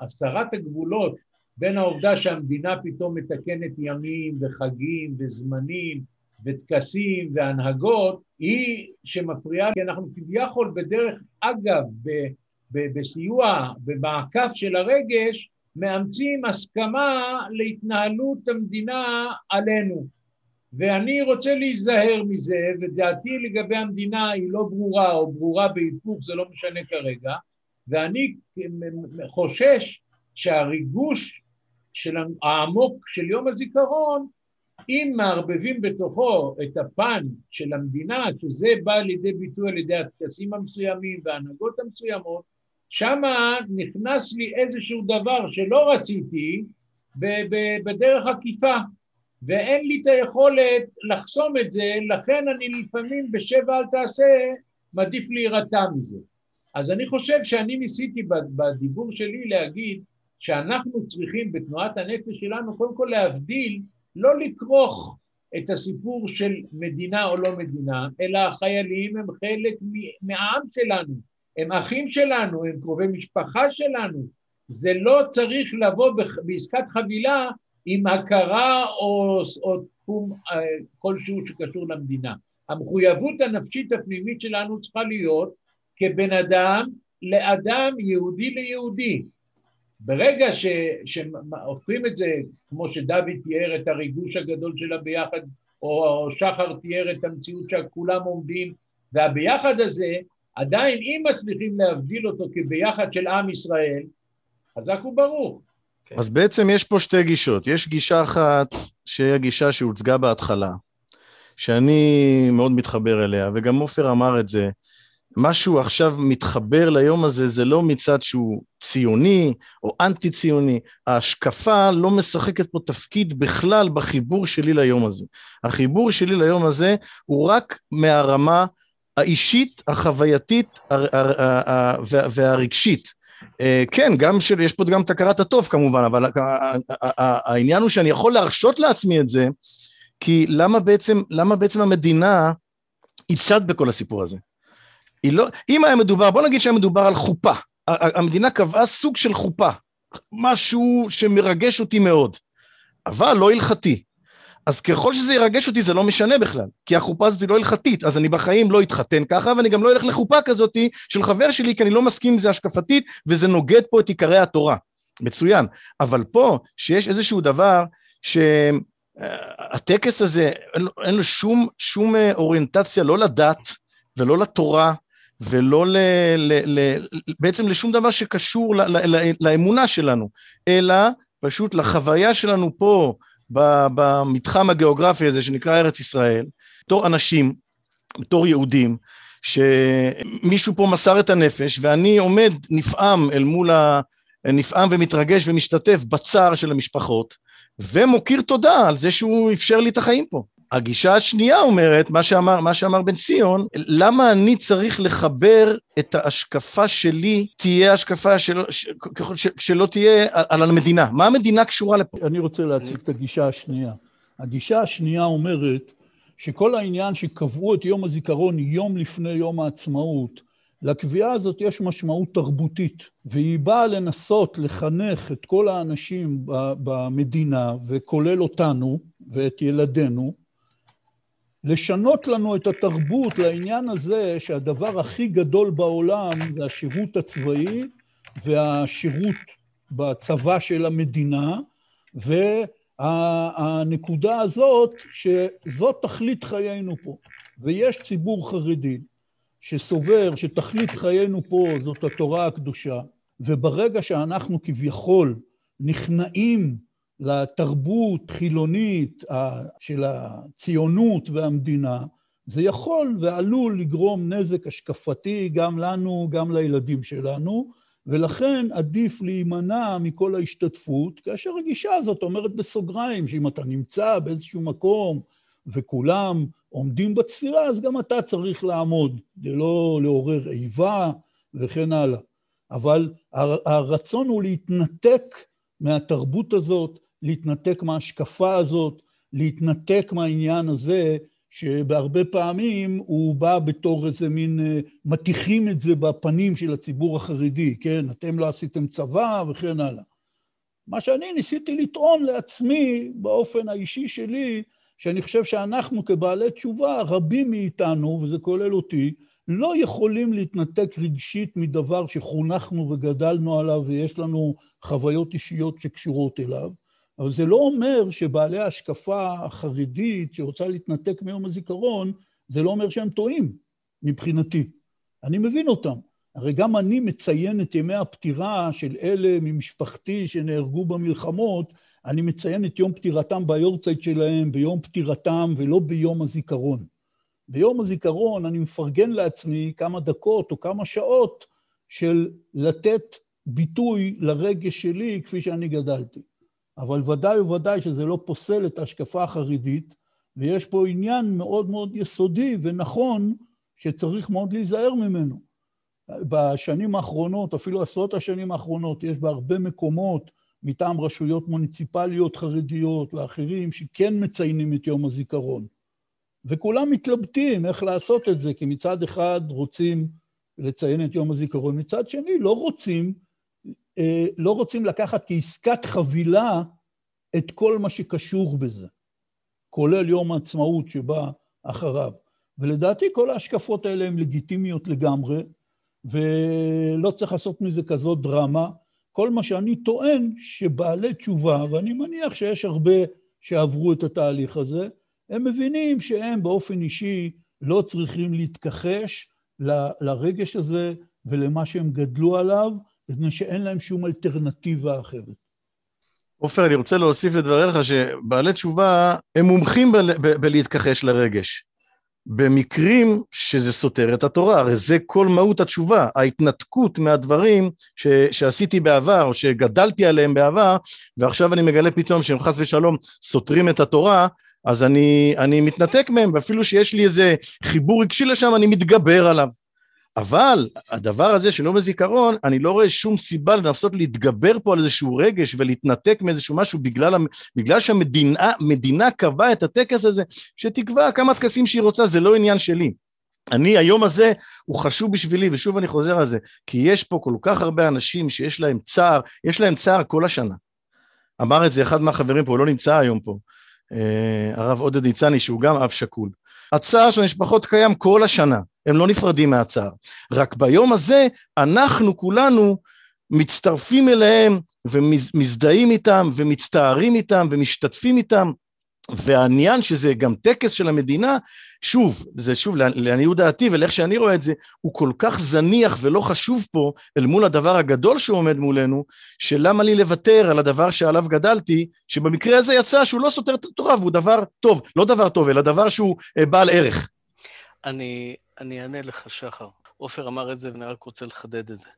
הסרת הגבולות בין העובדה שהמדינה פתאום מתקנת ימים וחגים וזמנים וטקסים והנהגות, היא שמפריעה, כי אנחנו כביכול בדרך אגב, ב, ב, בסיוע, במעקף של הרגש, מאמצים הסכמה להתנהלות המדינה עלינו. ואני רוצה להיזהר מזה, ודעתי לגבי המדינה היא לא ברורה, או ברורה בהיפוך, זה לא משנה כרגע, ואני חושש שהריגוש של העמוק של יום הזיכרון אם מערבבים בתוכו את הפן של המדינה, שזה בא לידי ביטוי על ידי הטקסים המסוימים וההנהגות המסוימות, שמה נכנס לי איזשהו דבר שלא רציתי בדרך עקיפה, ואין לי את היכולת לחסום את זה, לכן אני לפעמים בשבע אל תעשה, מעדיף להירתע מזה. אז אני חושב שאני ניסיתי בדיבור שלי להגיד שאנחנו צריכים בתנועת הנפש שלנו קודם כל להבדיל לא לכרוך את הסיפור של מדינה או לא מדינה, אלא החיילים הם חלק מהעם שלנו, הם אחים שלנו, הם קרובי משפחה שלנו. זה לא צריך לבוא בעסקת חבילה עם הכרה או, או תחום אה, כלשהו שקשור למדינה. המחויבות הנפשית הפנימית שלנו צריכה להיות כבן אדם לאדם יהודי ליהודי. ברגע שהופכים את זה, כמו שדוד תיאר את הריגוש הגדול של הביחד, או שחר תיאר את המציאות שכולם עומדים, והביחד הזה, עדיין אם מצליחים להבדיל אותו כביחד של עם ישראל, חזק וברוך. כן. אז בעצם יש פה שתי גישות. יש גישה אחת, שהיא הגישה שהוצגה בהתחלה, שאני מאוד מתחבר אליה, וגם עופר אמר את זה, משהו עכשיו מתחבר ליום הזה, זה לא מצד שהוא ציוני או אנטי-ציוני, ההשקפה לא משחקת פה תפקיד בכלל בחיבור שלי ליום הזה. החיבור שלי ליום הזה הוא רק מהרמה האישית, החווייתית והרגשית. אה, כן, גם של, יש פה גם את הכרת הטוב כמובן, אבל העניין הוא שאני יכול להרשות לעצמי את זה, כי למה בעצם, למה בעצם המדינה היא צד בכל הסיפור הזה? היא לא, אם היה מדובר, בוא נגיד שהיה מדובר על חופה, המדינה קבעה סוג של חופה, משהו שמרגש אותי מאוד, אבל לא הלכתי. אז ככל שזה ירגש אותי זה לא משנה בכלל, כי החופה הזאת היא לא הלכתית, אז אני בחיים לא אתחתן ככה, ואני גם לא אלך לחופה כזאת של חבר שלי, כי אני לא מסכים עם זה השקפתית, וזה נוגד פה את עיקרי התורה. מצוין. אבל פה, שיש איזשהו דבר שהטקס הזה, אין אין לו שום, שום אה, אוריינטציה לא לדת ולא לתורה ולא ל, ל, ל, בעצם לשום דבר שקשור ל, ל, ל, לאמונה שלנו, אלא פשוט לחוויה שלנו פה, במתחם הגיאוגרפי הזה שנקרא ארץ ישראל, בתור אנשים, בתור יהודים, שמישהו פה מסר את הנפש, ואני עומד נפעם אל מול ה... נפעם ומתרגש ומשתתף בצער של המשפחות, ומוקיר תודה על זה שהוא אפשר לי את החיים פה. הגישה השנייה אומרת, מה שאמר, מה שאמר בן ציון, למה אני צריך לחבר את ההשקפה שלי, תהיה השקפה שלא, ש, ש, שלא תהיה על המדינה. מה המדינה קשורה לפה? אני רוצה להציג את הגישה השנייה. הגישה השנייה אומרת שכל העניין שקבעו את יום הזיכרון יום לפני יום העצמאות, לקביעה הזאת יש משמעות תרבותית, והיא באה לנסות לחנך את כל האנשים במדינה, וכולל אותנו ואת ילדינו, לשנות לנו את התרבות לעניין הזה שהדבר הכי גדול בעולם זה השירות הצבאי והשירות בצבא של המדינה, והנקודה הזאת, שזאת תכלית חיינו פה. ויש ציבור חרדי שסובר שתכלית חיינו פה זאת התורה הקדושה, וברגע שאנחנו כביכול נכנעים לתרבות חילונית של הציונות והמדינה, זה יכול ועלול לגרום נזק השקפתי גם לנו, גם לילדים שלנו, ולכן עדיף להימנע מכל ההשתתפות, כאשר הגישה הזאת אומרת בסוגריים שאם אתה נמצא באיזשהו מקום וכולם עומדים בצפירה, אז גם אתה צריך לעמוד, כדי לא לעורר איבה וכן הלאה. אבל הרצון הוא להתנתק מהתרבות הזאת, להתנתק מההשקפה הזאת, להתנתק מהעניין הזה, שבהרבה פעמים הוא בא בתור איזה מין, אה, מטיחים את זה בפנים של הציבור החרדי, כן? אתם לא עשיתם צבא וכן הלאה. מה שאני ניסיתי לטעון לעצמי, באופן האישי שלי, שאני חושב שאנחנו כבעלי תשובה, רבים מאיתנו, וזה כולל אותי, לא יכולים להתנתק רגשית מדבר שחונכנו וגדלנו עליו ויש לנו חוויות אישיות שקשורות אליו, אבל זה לא אומר שבעלי ההשקפה החרדית שרוצה להתנתק מיום הזיכרון, זה לא אומר שהם טועים, מבחינתי. אני מבין אותם. הרי גם אני מציין את ימי הפטירה של אלה ממשפחתי שנהרגו במלחמות, אני מציין את יום פטירתם ביורצייט שלהם, ביום פטירתם ולא ביום הזיכרון. ביום הזיכרון אני מפרגן לעצמי כמה דקות או כמה שעות של לתת ביטוי לרגש שלי כפי שאני גדלתי. אבל ודאי וודאי שזה לא פוסל את ההשקפה החרדית, ויש פה עניין מאוד מאוד יסודי ונכון שצריך מאוד להיזהר ממנו. בשנים האחרונות, אפילו עשרות השנים האחרונות, יש בהרבה מקומות מטעם רשויות מוניציפליות חרדיות לאחרים שכן מציינים את יום הזיכרון. וכולם מתלבטים איך לעשות את זה, כי מצד אחד רוצים לציין את יום הזיכרון, מצד שני לא רוצים לא רוצים לקחת כעסקת חבילה את כל מה שקשור בזה, כולל יום העצמאות שבא אחריו. ולדעתי כל ההשקפות האלה הן לגיטימיות לגמרי, ולא צריך לעשות מזה כזאת דרמה. כל מה שאני טוען שבעלי תשובה, ואני מניח שיש הרבה שעברו את התהליך הזה, הם מבינים שהם באופן אישי לא צריכים להתכחש לרגש הזה ולמה שהם גדלו עליו, מפני שאין להם שום אלטרנטיבה אחרת. עופר, אני רוצה להוסיף לדבריך שבעלי תשובה הם מומחים בלהתכחש לרגש. במקרים שזה סותר את התורה, הרי זה כל מהות התשובה, ההתנתקות מהדברים ש, שעשיתי בעבר, או שגדלתי עליהם בעבר, ועכשיו אני מגלה פתאום שהם חס ושלום סותרים את התורה, אז אני, אני מתנתק מהם, ואפילו שיש לי איזה חיבור רגשי לשם, אני מתגבר עליו. אבל הדבר הזה של יום הזיכרון, אני לא רואה שום סיבה לנסות להתגבר פה על איזשהו רגש ולהתנתק מאיזשהו משהו בגלל, בגלל שהמדינה קבעה את הטקס הזה, שתקבע כמה טקסים שהיא רוצה, זה לא עניין שלי. אני, היום הזה הוא חשוב בשבילי, ושוב אני חוזר על זה, כי יש פה כל כך הרבה אנשים שיש להם צער, יש להם צער כל השנה. אמר את זה אחד מהחברים פה, הוא לא נמצא היום פה, אה, הרב עודד ניצני, שהוא גם אב שכול. הצער של המשפחות קיים כל השנה. הם לא נפרדים מהצער. רק ביום הזה אנחנו כולנו מצטרפים אליהם ומזדהים איתם ומצטערים איתם ומשתתפים איתם והעניין שזה גם טקס של המדינה, שוב, זה שוב לעניות דעתי ולאיך שאני רואה את זה, הוא כל כך זניח ולא חשוב פה אל מול הדבר הגדול שעומד מולנו, שלמה לי לוותר על הדבר שעליו גדלתי, שבמקרה הזה יצא שהוא לא סותר את התורה והוא דבר טוב, לא דבר טוב, אלא דבר שהוא אה, בעל ערך. אני, אני אענה לך, שחר. עופר אמר את זה ואני רק רוצה לחדד את זה.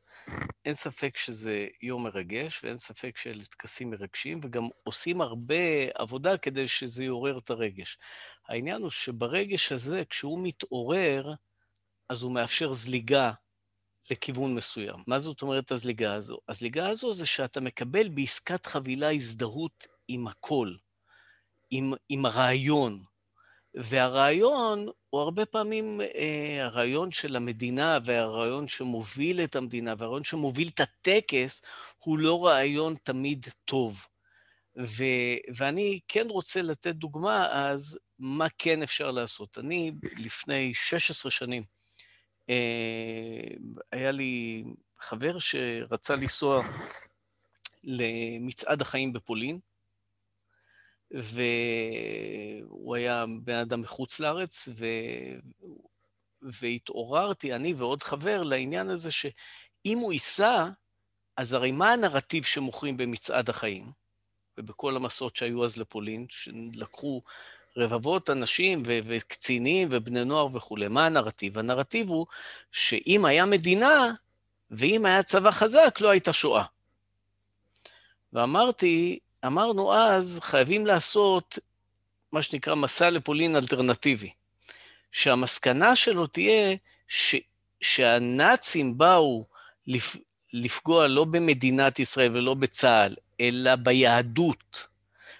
אין ספק שזה יום מרגש, ואין ספק שאלה טקסים מרגשים, וגם עושים הרבה עבודה כדי שזה יעורר את הרגש. העניין הוא שברגש הזה, כשהוא מתעורר, אז הוא מאפשר זליגה לכיוון מסוים. מה זאת אומרת הזליגה הזו? הזליגה הזו זה שאתה מקבל בעסקת חבילה הזדהות עם הכל, עם, עם הרעיון. והרעיון הוא הרבה פעמים אה, הרעיון של המדינה והרעיון שמוביל את המדינה והרעיון שמוביל את הטקס הוא לא רעיון תמיד טוב. ו, ואני כן רוצה לתת דוגמה אז מה כן אפשר לעשות. אני לפני 16 שנים, אה, היה לי חבר שרצה לנסוע למצעד החיים בפולין, והוא היה בן אדם מחוץ לארץ, ו... והתעוררתי, אני ועוד חבר, לעניין הזה שאם הוא ייסע, אז הרי מה הנרטיב שמוכרים במצעד החיים? ובכל המסעות שהיו אז לפולין, שלקחו רבבות אנשים ו- וקצינים ובני נוער וכולי. מה הנרטיב? הנרטיב הוא שאם היה מדינה ואם היה צבא חזק, לא הייתה שואה. ואמרתי, אמרנו אז, חייבים לעשות מה שנקרא מסע לפולין אלטרנטיבי. שהמסקנה שלו תהיה ש, שהנאצים באו לפ, לפגוע לא במדינת ישראל ולא בצה"ל, אלא ביהדות.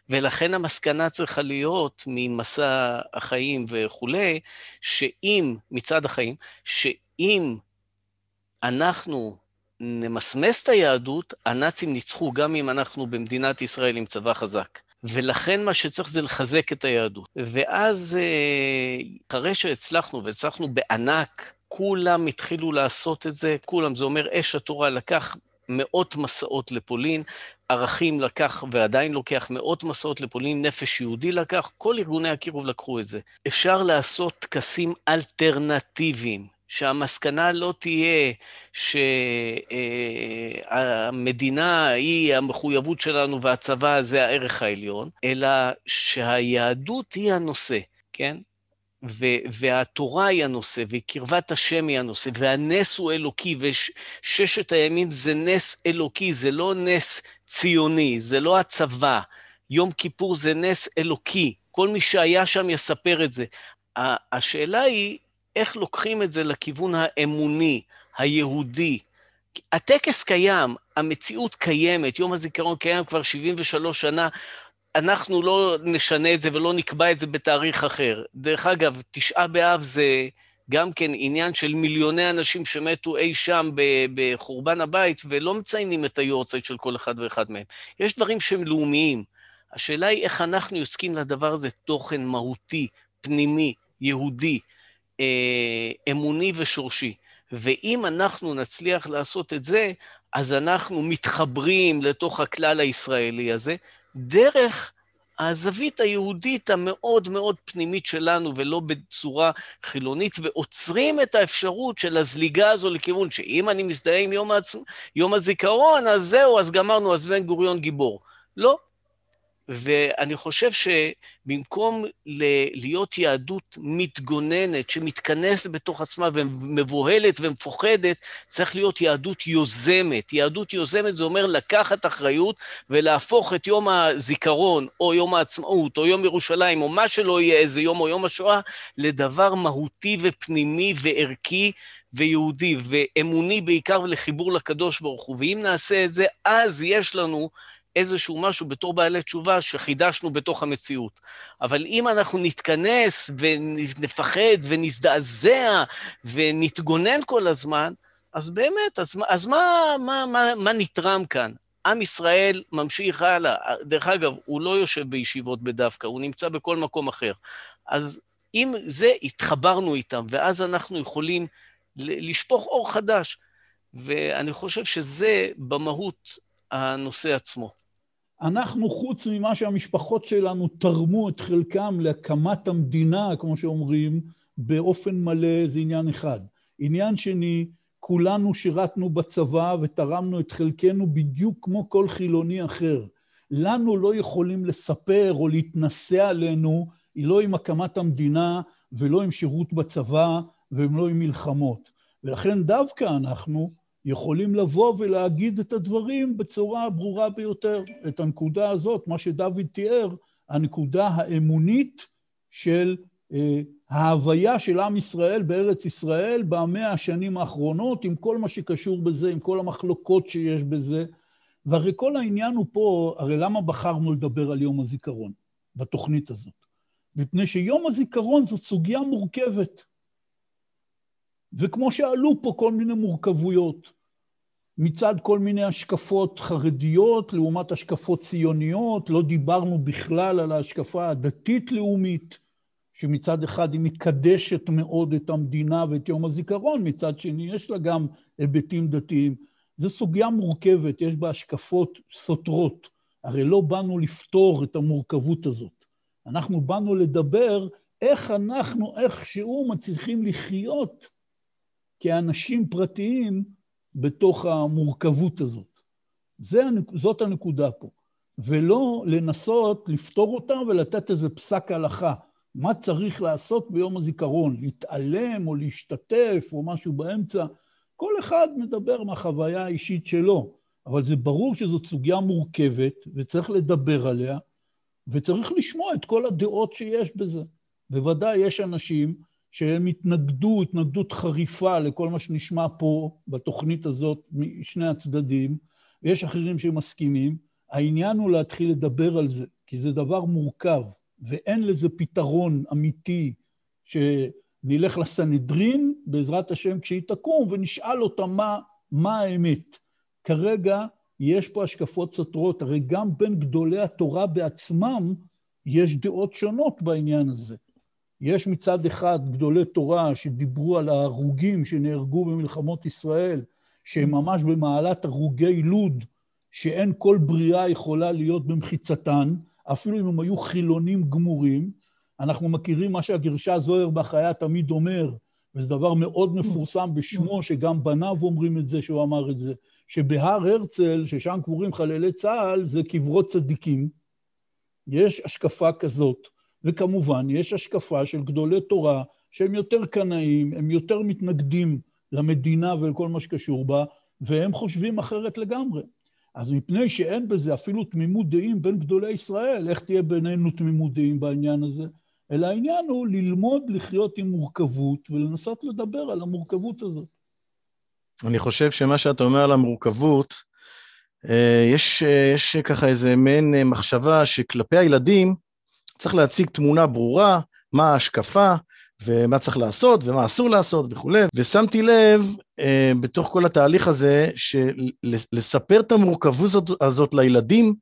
ולכן המסקנה צריכה להיות ממסע החיים וכולי, שאם, מצד החיים, שאם אנחנו נמסמס את היהדות, הנאצים ניצחו גם אם אנחנו במדינת ישראל עם צבא חזק. ולכן מה שצריך זה לחזק את היהדות. ואז אה, אחרי שהצלחנו, והצלחנו בענק, כולם התחילו לעשות את זה, כולם, זה אומר אש התורה לקח מאות מסעות לפולין, ערכים לקח ועדיין לוקח מאות מסעות לפולין, נפש יהודי לקח, כל ארגוני הקירוב לקחו את זה. אפשר לעשות טקסים אלטרנטיביים. שהמסקנה לא תהיה שהמדינה היא המחויבות שלנו והצבא זה הערך העליון, אלא שהיהדות היא הנושא, כן? והתורה היא הנושא, וקרבת השם היא הנושא, והנס הוא אלוקי, וששת הימים זה נס אלוקי, זה לא נס ציוני, זה לא הצבא. יום כיפור זה נס אלוקי, כל מי שהיה שם יספר את זה. השאלה היא איך לוקחים את זה לכיוון האמוני, היהודי. הטקס קיים, המציאות קיימת, יום הזיכרון קיים כבר 73 שנה, אנחנו לא נשנה את זה ולא נקבע את זה בתאריך אחר. דרך אגב, תשעה באב זה גם כן עניין של מיליוני אנשים שמתו אי שם בחורבן הבית, ולא מציינים את היורצייט של כל אחד ואחד מהם. יש דברים שהם לאומיים. השאלה היא איך אנחנו יוצקים לדבר הזה תוכן מהותי, פנימי, יהודי, אה, אמוני ושורשי. ואם אנחנו נצליח לעשות את זה, אז אנחנו מתחברים לתוך הכלל הישראלי הזה, דרך הזווית היהודית המאוד מאוד פנימית שלנו, ולא בצורה חילונית, ועוצרים את האפשרות של הזליגה הזו לכיוון שאם אני מזדהה עם יום, העצ... יום הזיכרון, אז זהו, אז גמרנו, אז בן גוריון גיבור. לא, ואני חושב שבמקום להיות יהדות מתגוננת, שמתכנסת בתוך עצמה ומבוהלת ומפוחדת, צריך להיות יהדות יוזמת. יהדות יוזמת זה אומר לקחת אחריות ולהפוך את יום הזיכרון, או יום העצמאות, או יום ירושלים, או מה שלא יהיה, איזה יום או יום השואה, לדבר מהותי ופנימי וערכי ויהודי, ואמוני בעיקר לחיבור לקדוש ברוך הוא. ואם נעשה את זה, אז יש לנו איזשהו משהו בתור בעלי תשובה שחידשנו בתוך המציאות. אבל אם אנחנו נתכנס ונפחד ונזדעזע ונתגונן כל הזמן, אז באמת, אז, אז מה, מה, מה, מה נתרם כאן? עם ישראל ממשיך הלאה. דרך אגב, הוא לא יושב בישיבות בדווקא, הוא נמצא בכל מקום אחר. אז אם זה, התחברנו איתם, ואז אנחנו יכולים לשפוך אור חדש. ואני חושב שזה במהות הנושא עצמו. אנחנו, חוץ ממה שהמשפחות שלנו תרמו את חלקם להקמת המדינה, כמו שאומרים, באופן מלא זה עניין אחד. עניין שני, כולנו שירתנו בצבא ותרמנו את חלקנו בדיוק כמו כל חילוני אחר. לנו לא יכולים לספר או להתנשא עלינו, לא עם הקמת המדינה ולא עם שירות בצבא ולא עם מלחמות. ולכן דווקא אנחנו יכולים לבוא ולהגיד את הדברים בצורה הברורה ביותר. את הנקודה הזאת, מה שדוד תיאר, הנקודה האמונית של אה, ההוויה של עם ישראל בארץ ישראל במאה השנים האחרונות, עם כל מה שקשור בזה, עם כל המחלוקות שיש בזה. והרי כל העניין הוא פה, הרי למה בחרנו לדבר על יום הזיכרון בתוכנית הזאת? מפני שיום הזיכרון זאת סוגיה מורכבת. וכמו שעלו פה כל מיני מורכבויות, מצד כל מיני השקפות חרדיות לעומת השקפות ציוניות, לא דיברנו בכלל על ההשקפה הדתית-לאומית, שמצד אחד היא מקדשת מאוד את המדינה ואת יום הזיכרון, מצד שני יש לה גם היבטים דתיים. זו סוגיה מורכבת, יש בה השקפות סותרות. הרי לא באנו לפתור את המורכבות הזאת. אנחנו באנו לדבר איך אנחנו איכשהו מצליחים לחיות כאנשים פרטיים בתוך המורכבות הזאת. זה, זאת הנקודה פה. ולא לנסות לפתור אותה ולתת איזה פסק הלכה. מה צריך לעשות ביום הזיכרון? להתעלם או להשתתף או משהו באמצע? כל אחד מדבר מהחוויה האישית שלו, אבל זה ברור שזאת סוגיה מורכבת וצריך לדבר עליה, וצריך לשמוע את כל הדעות שיש בזה. בוודאי יש אנשים שהם התנגדו התנגדות חריפה לכל מה שנשמע פה בתוכנית הזאת משני הצדדים, ויש אחרים שמסכימים. העניין הוא להתחיל לדבר על זה, כי זה דבר מורכב, ואין לזה פתרון אמיתי שנלך לסנהדרין, בעזרת השם, כשהיא תקום, ונשאל אותה מה, מה האמת. כרגע יש פה השקפות סותרות, הרי גם בין גדולי התורה בעצמם יש דעות שונות בעניין הזה. יש מצד אחד גדולי תורה שדיברו על ההרוגים שנהרגו במלחמות ישראל, שהם ממש במעלת הרוגי לוד, שאין כל בריאה יכולה להיות במחיצתן, אפילו אם הם היו חילונים גמורים. אנחנו מכירים מה שהגרשה זוהר בחיה תמיד אומר, וזה דבר מאוד מפורסם בשמו, שגם בניו אומרים את זה, שהוא אמר את זה, שבהר הרצל, ששם קבורים חללי צה"ל, זה קברות צדיקים. יש השקפה כזאת. וכמובן, יש השקפה של גדולי תורה שהם יותר קנאים, הם יותר מתנגדים למדינה ולכל מה שקשור בה, והם חושבים אחרת לגמרי. אז מפני שאין בזה אפילו תמימות דעים בין גדולי ישראל, איך תהיה בינינו תמימות דעים בעניין הזה? אלא העניין הוא ללמוד לחיות עם מורכבות ולנסות לדבר על המורכבות הזאת. אני חושב שמה שאתה אומר על המורכבות, אה, יש, אה, יש ככה איזה מעין אה, מחשבה שכלפי הילדים, צריך להציג תמונה ברורה, מה ההשקפה, ומה צריך לעשות, ומה אסור לעשות וכולי. ושמתי לב אה, בתוך כל התהליך הזה, שלספר את המורכבות הזאת, הזאת לילדים,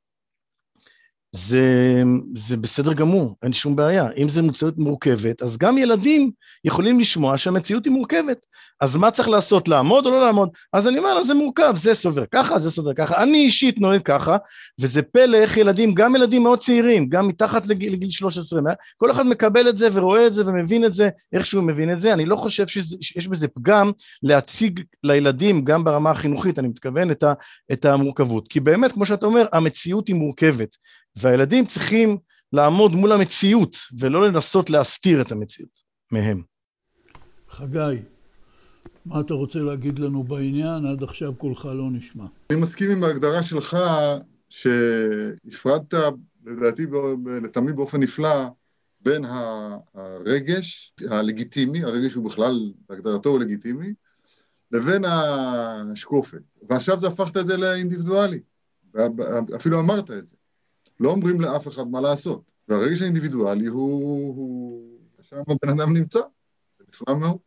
זה, זה בסדר גמור, אין שום בעיה. אם זו מציאות מורכבת, אז גם ילדים יכולים לשמוע שהמציאות היא מורכבת. אז מה צריך לעשות, לעמוד או לא לעמוד? אז אני אומר לה, זה מורכב, זה סובר ככה, זה סובר ככה. אני אישית נוהג ככה, וזה פלא איך ילדים, גם ילדים מאוד צעירים, גם מתחת לגיל, לגיל 13, כל אחד מקבל את זה ורואה את זה ומבין את זה, איך שהוא מבין את זה. אני לא חושב שזה, שיש בזה פגם להציג לילדים, גם ברמה החינוכית, אני מתכוון, את, ה, את המורכבות. כי באמת, כמו שאתה אומר, המציאות היא מורכבת. והילדים צריכים לעמוד מול המציאות ולא לנסות להסתיר את המציאות מהם. חגי, מה אתה רוצה להגיד לנו בעניין? עד עכשיו קולך לא נשמע. אני מסכים עם ההגדרה שלך שהפרדת, לדעתי, לטעמי באופן נפלא, בין הרגש הלגיטימי, הרגש הוא בכלל, בהגדרתו הוא לגיטימי, לבין השקופת. ועכשיו זה הפכת את זה לאינדיבידואלי. אפילו אמרת את זה. לא אומרים לאף אחד מה לעשות. והרגש האינדיבידואלי הוא... הוא... שם הבן אדם נמצא, זה נפלא מאוד.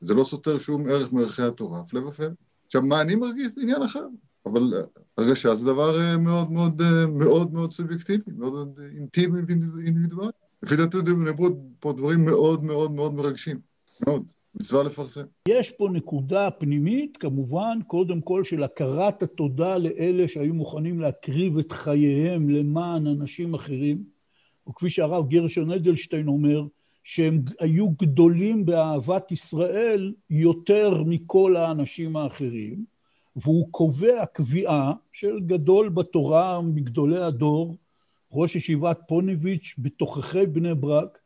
זה לא סותר שום ערך מערכי התורה, הפלא ופלא. עכשיו, מה אני מרגיש זה עניין אחר, אבל הרגשה זה דבר אה, מאוד מאוד אה, מאוד מאוד סובייקטיבי, מאוד אינטימי ואינדיבידואלי. לפי דעתי נאמרו פה דברים מאוד מאוד מאוד מרגשים, מאוד. מצווה לפרסם. יש פה נקודה פנימית, כמובן, קודם כל של הכרת התודה לאלה שהיו מוכנים להקריב את חייהם למען אנשים אחרים, וכפי שהרב גרשון אדלשטיין אומר, שהם היו גדולים באהבת ישראל יותר מכל האנשים האחרים, והוא קובע קביעה של גדול בתורה מגדולי הדור, ראש ישיבת פוניביץ' בתוככי בני ברק,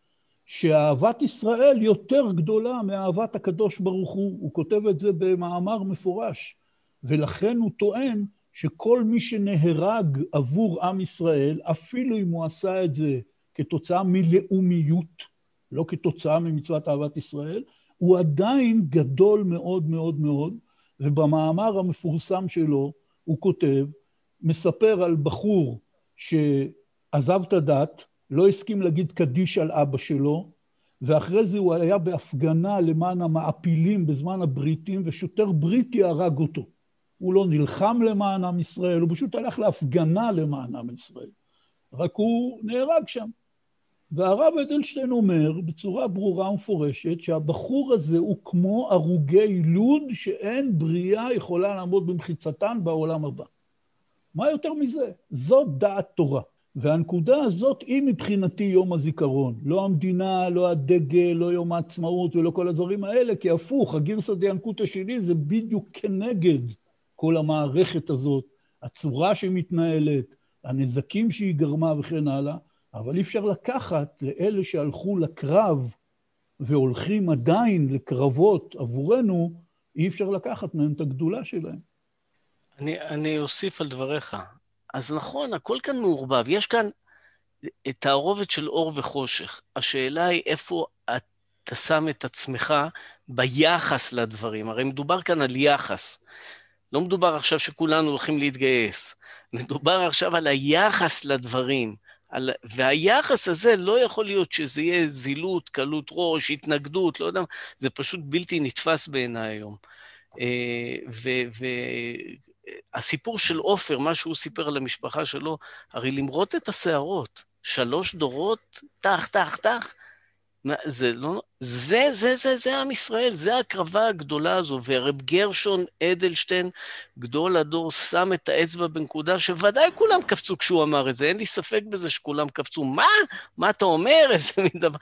שאהבת ישראל יותר גדולה מאהבת הקדוש ברוך הוא. הוא כותב את זה במאמר מפורש, ולכן הוא טוען שכל מי שנהרג עבור עם ישראל, אפילו אם הוא עשה את זה כתוצאה מלאומיות, לא כתוצאה ממצוות אהבת ישראל, הוא עדיין גדול מאוד מאוד מאוד, ובמאמר המפורסם שלו הוא כותב, מספר על בחור שעזב את הדת, לא הסכים להגיד קדיש על אבא שלו, ואחרי זה הוא היה בהפגנה למען המעפילים בזמן הבריטים, ושוטר בריטי הרג אותו. הוא לא נלחם למען עם ישראל, הוא פשוט הלך להפגנה למען עם ישראל. רק הוא נהרג שם. והרב אדלשטיין אומר בצורה ברורה ומפורשת שהבחור הזה הוא כמו הרוגי לוד שאין בריאה יכולה לעמוד במחיצתן בעולם הבא. מה יותר מזה? זאת דעת תורה. והנקודה הזאת היא מבחינתי יום הזיכרון. לא המדינה, לא הדגל, לא יום העצמאות ולא כל הדברים האלה, כי הפוך, הגרסא דיאנקותא שלי זה בדיוק כנגד כל המערכת הזאת, הצורה שהיא מתנהלת, הנזקים שהיא גרמה וכן הלאה, אבל אי אפשר לקחת לאלה שהלכו לקרב והולכים עדיין לקרבות עבורנו, אי אפשר לקחת מהם את הגדולה שלהם. אני, אני אוסיף על דבריך. אז נכון, הכל כאן מעורבב. יש כאן תערובת של אור וחושך. השאלה היא איפה אתה שם את עצמך ביחס לדברים. הרי מדובר כאן על יחס. לא מדובר עכשיו שכולנו הולכים להתגייס. מדובר עכשיו על היחס לדברים. על... והיחס הזה לא יכול להיות שזה יהיה זילות, קלות ראש, התנגדות, לא יודע, זה פשוט בלתי נתפס בעיניי היום. אה, והסיפור של עופר, מה שהוא סיפר על המשפחה שלו, הרי למרות את השערות, שלוש דורות, טח, טח, טח, זה לא... זה, זה, זה, זה עם ישראל, זה ההקרבה הגדולה הזו. ורב גרשון אדלשטיין, גדול הדור, שם את האצבע בנקודה שוודאי כולם קפצו כשהוא אמר את זה, אין לי ספק בזה שכולם קפצו. מה? מה אתה אומר? איזה מין דבר...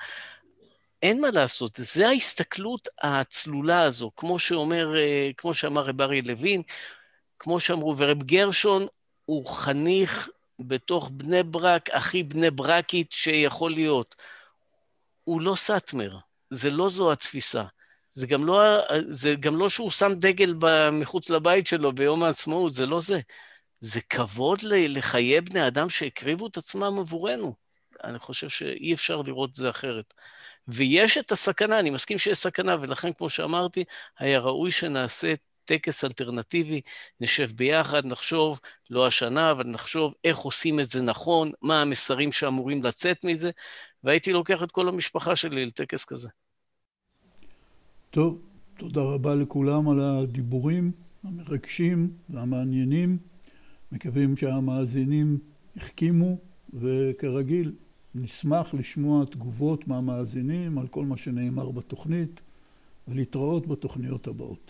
אין מה לעשות, זה ההסתכלות הצלולה הזו, כמו שאומר, אה, כמו שאמר רב אריה לוין, כמו שאמרו, ורב גרשון הוא חניך בתוך בני ברק, הכי בני ברקית שיכול להיות. הוא לא סאטמר, זה לא זו התפיסה. זה גם לא, זה גם לא שהוא שם דגל מחוץ לבית שלו ביום העצמאות, זה לא זה. זה כבוד לחיי בני אדם שהקריבו את עצמם עבורנו. אני חושב שאי אפשר לראות את זה אחרת. ויש את הסכנה, אני מסכים שיש סכנה, ולכן, כמו שאמרתי, היה ראוי שנעשה טקס אלטרנטיבי, נשב ביחד, נחשוב, לא השנה, אבל נחשוב איך עושים את זה נכון, מה המסרים שאמורים לצאת מזה, והייתי לוקח את כל המשפחה שלי לטקס כזה. טוב, תודה רבה לכולם על הדיבורים המרגשים והמעניינים. מקווים שהמאזינים החכימו, וכרגיל, נשמח לשמוע תגובות מהמאזינים על כל מה שנאמר בתוכנית, ולהתראות בתוכניות הבאות.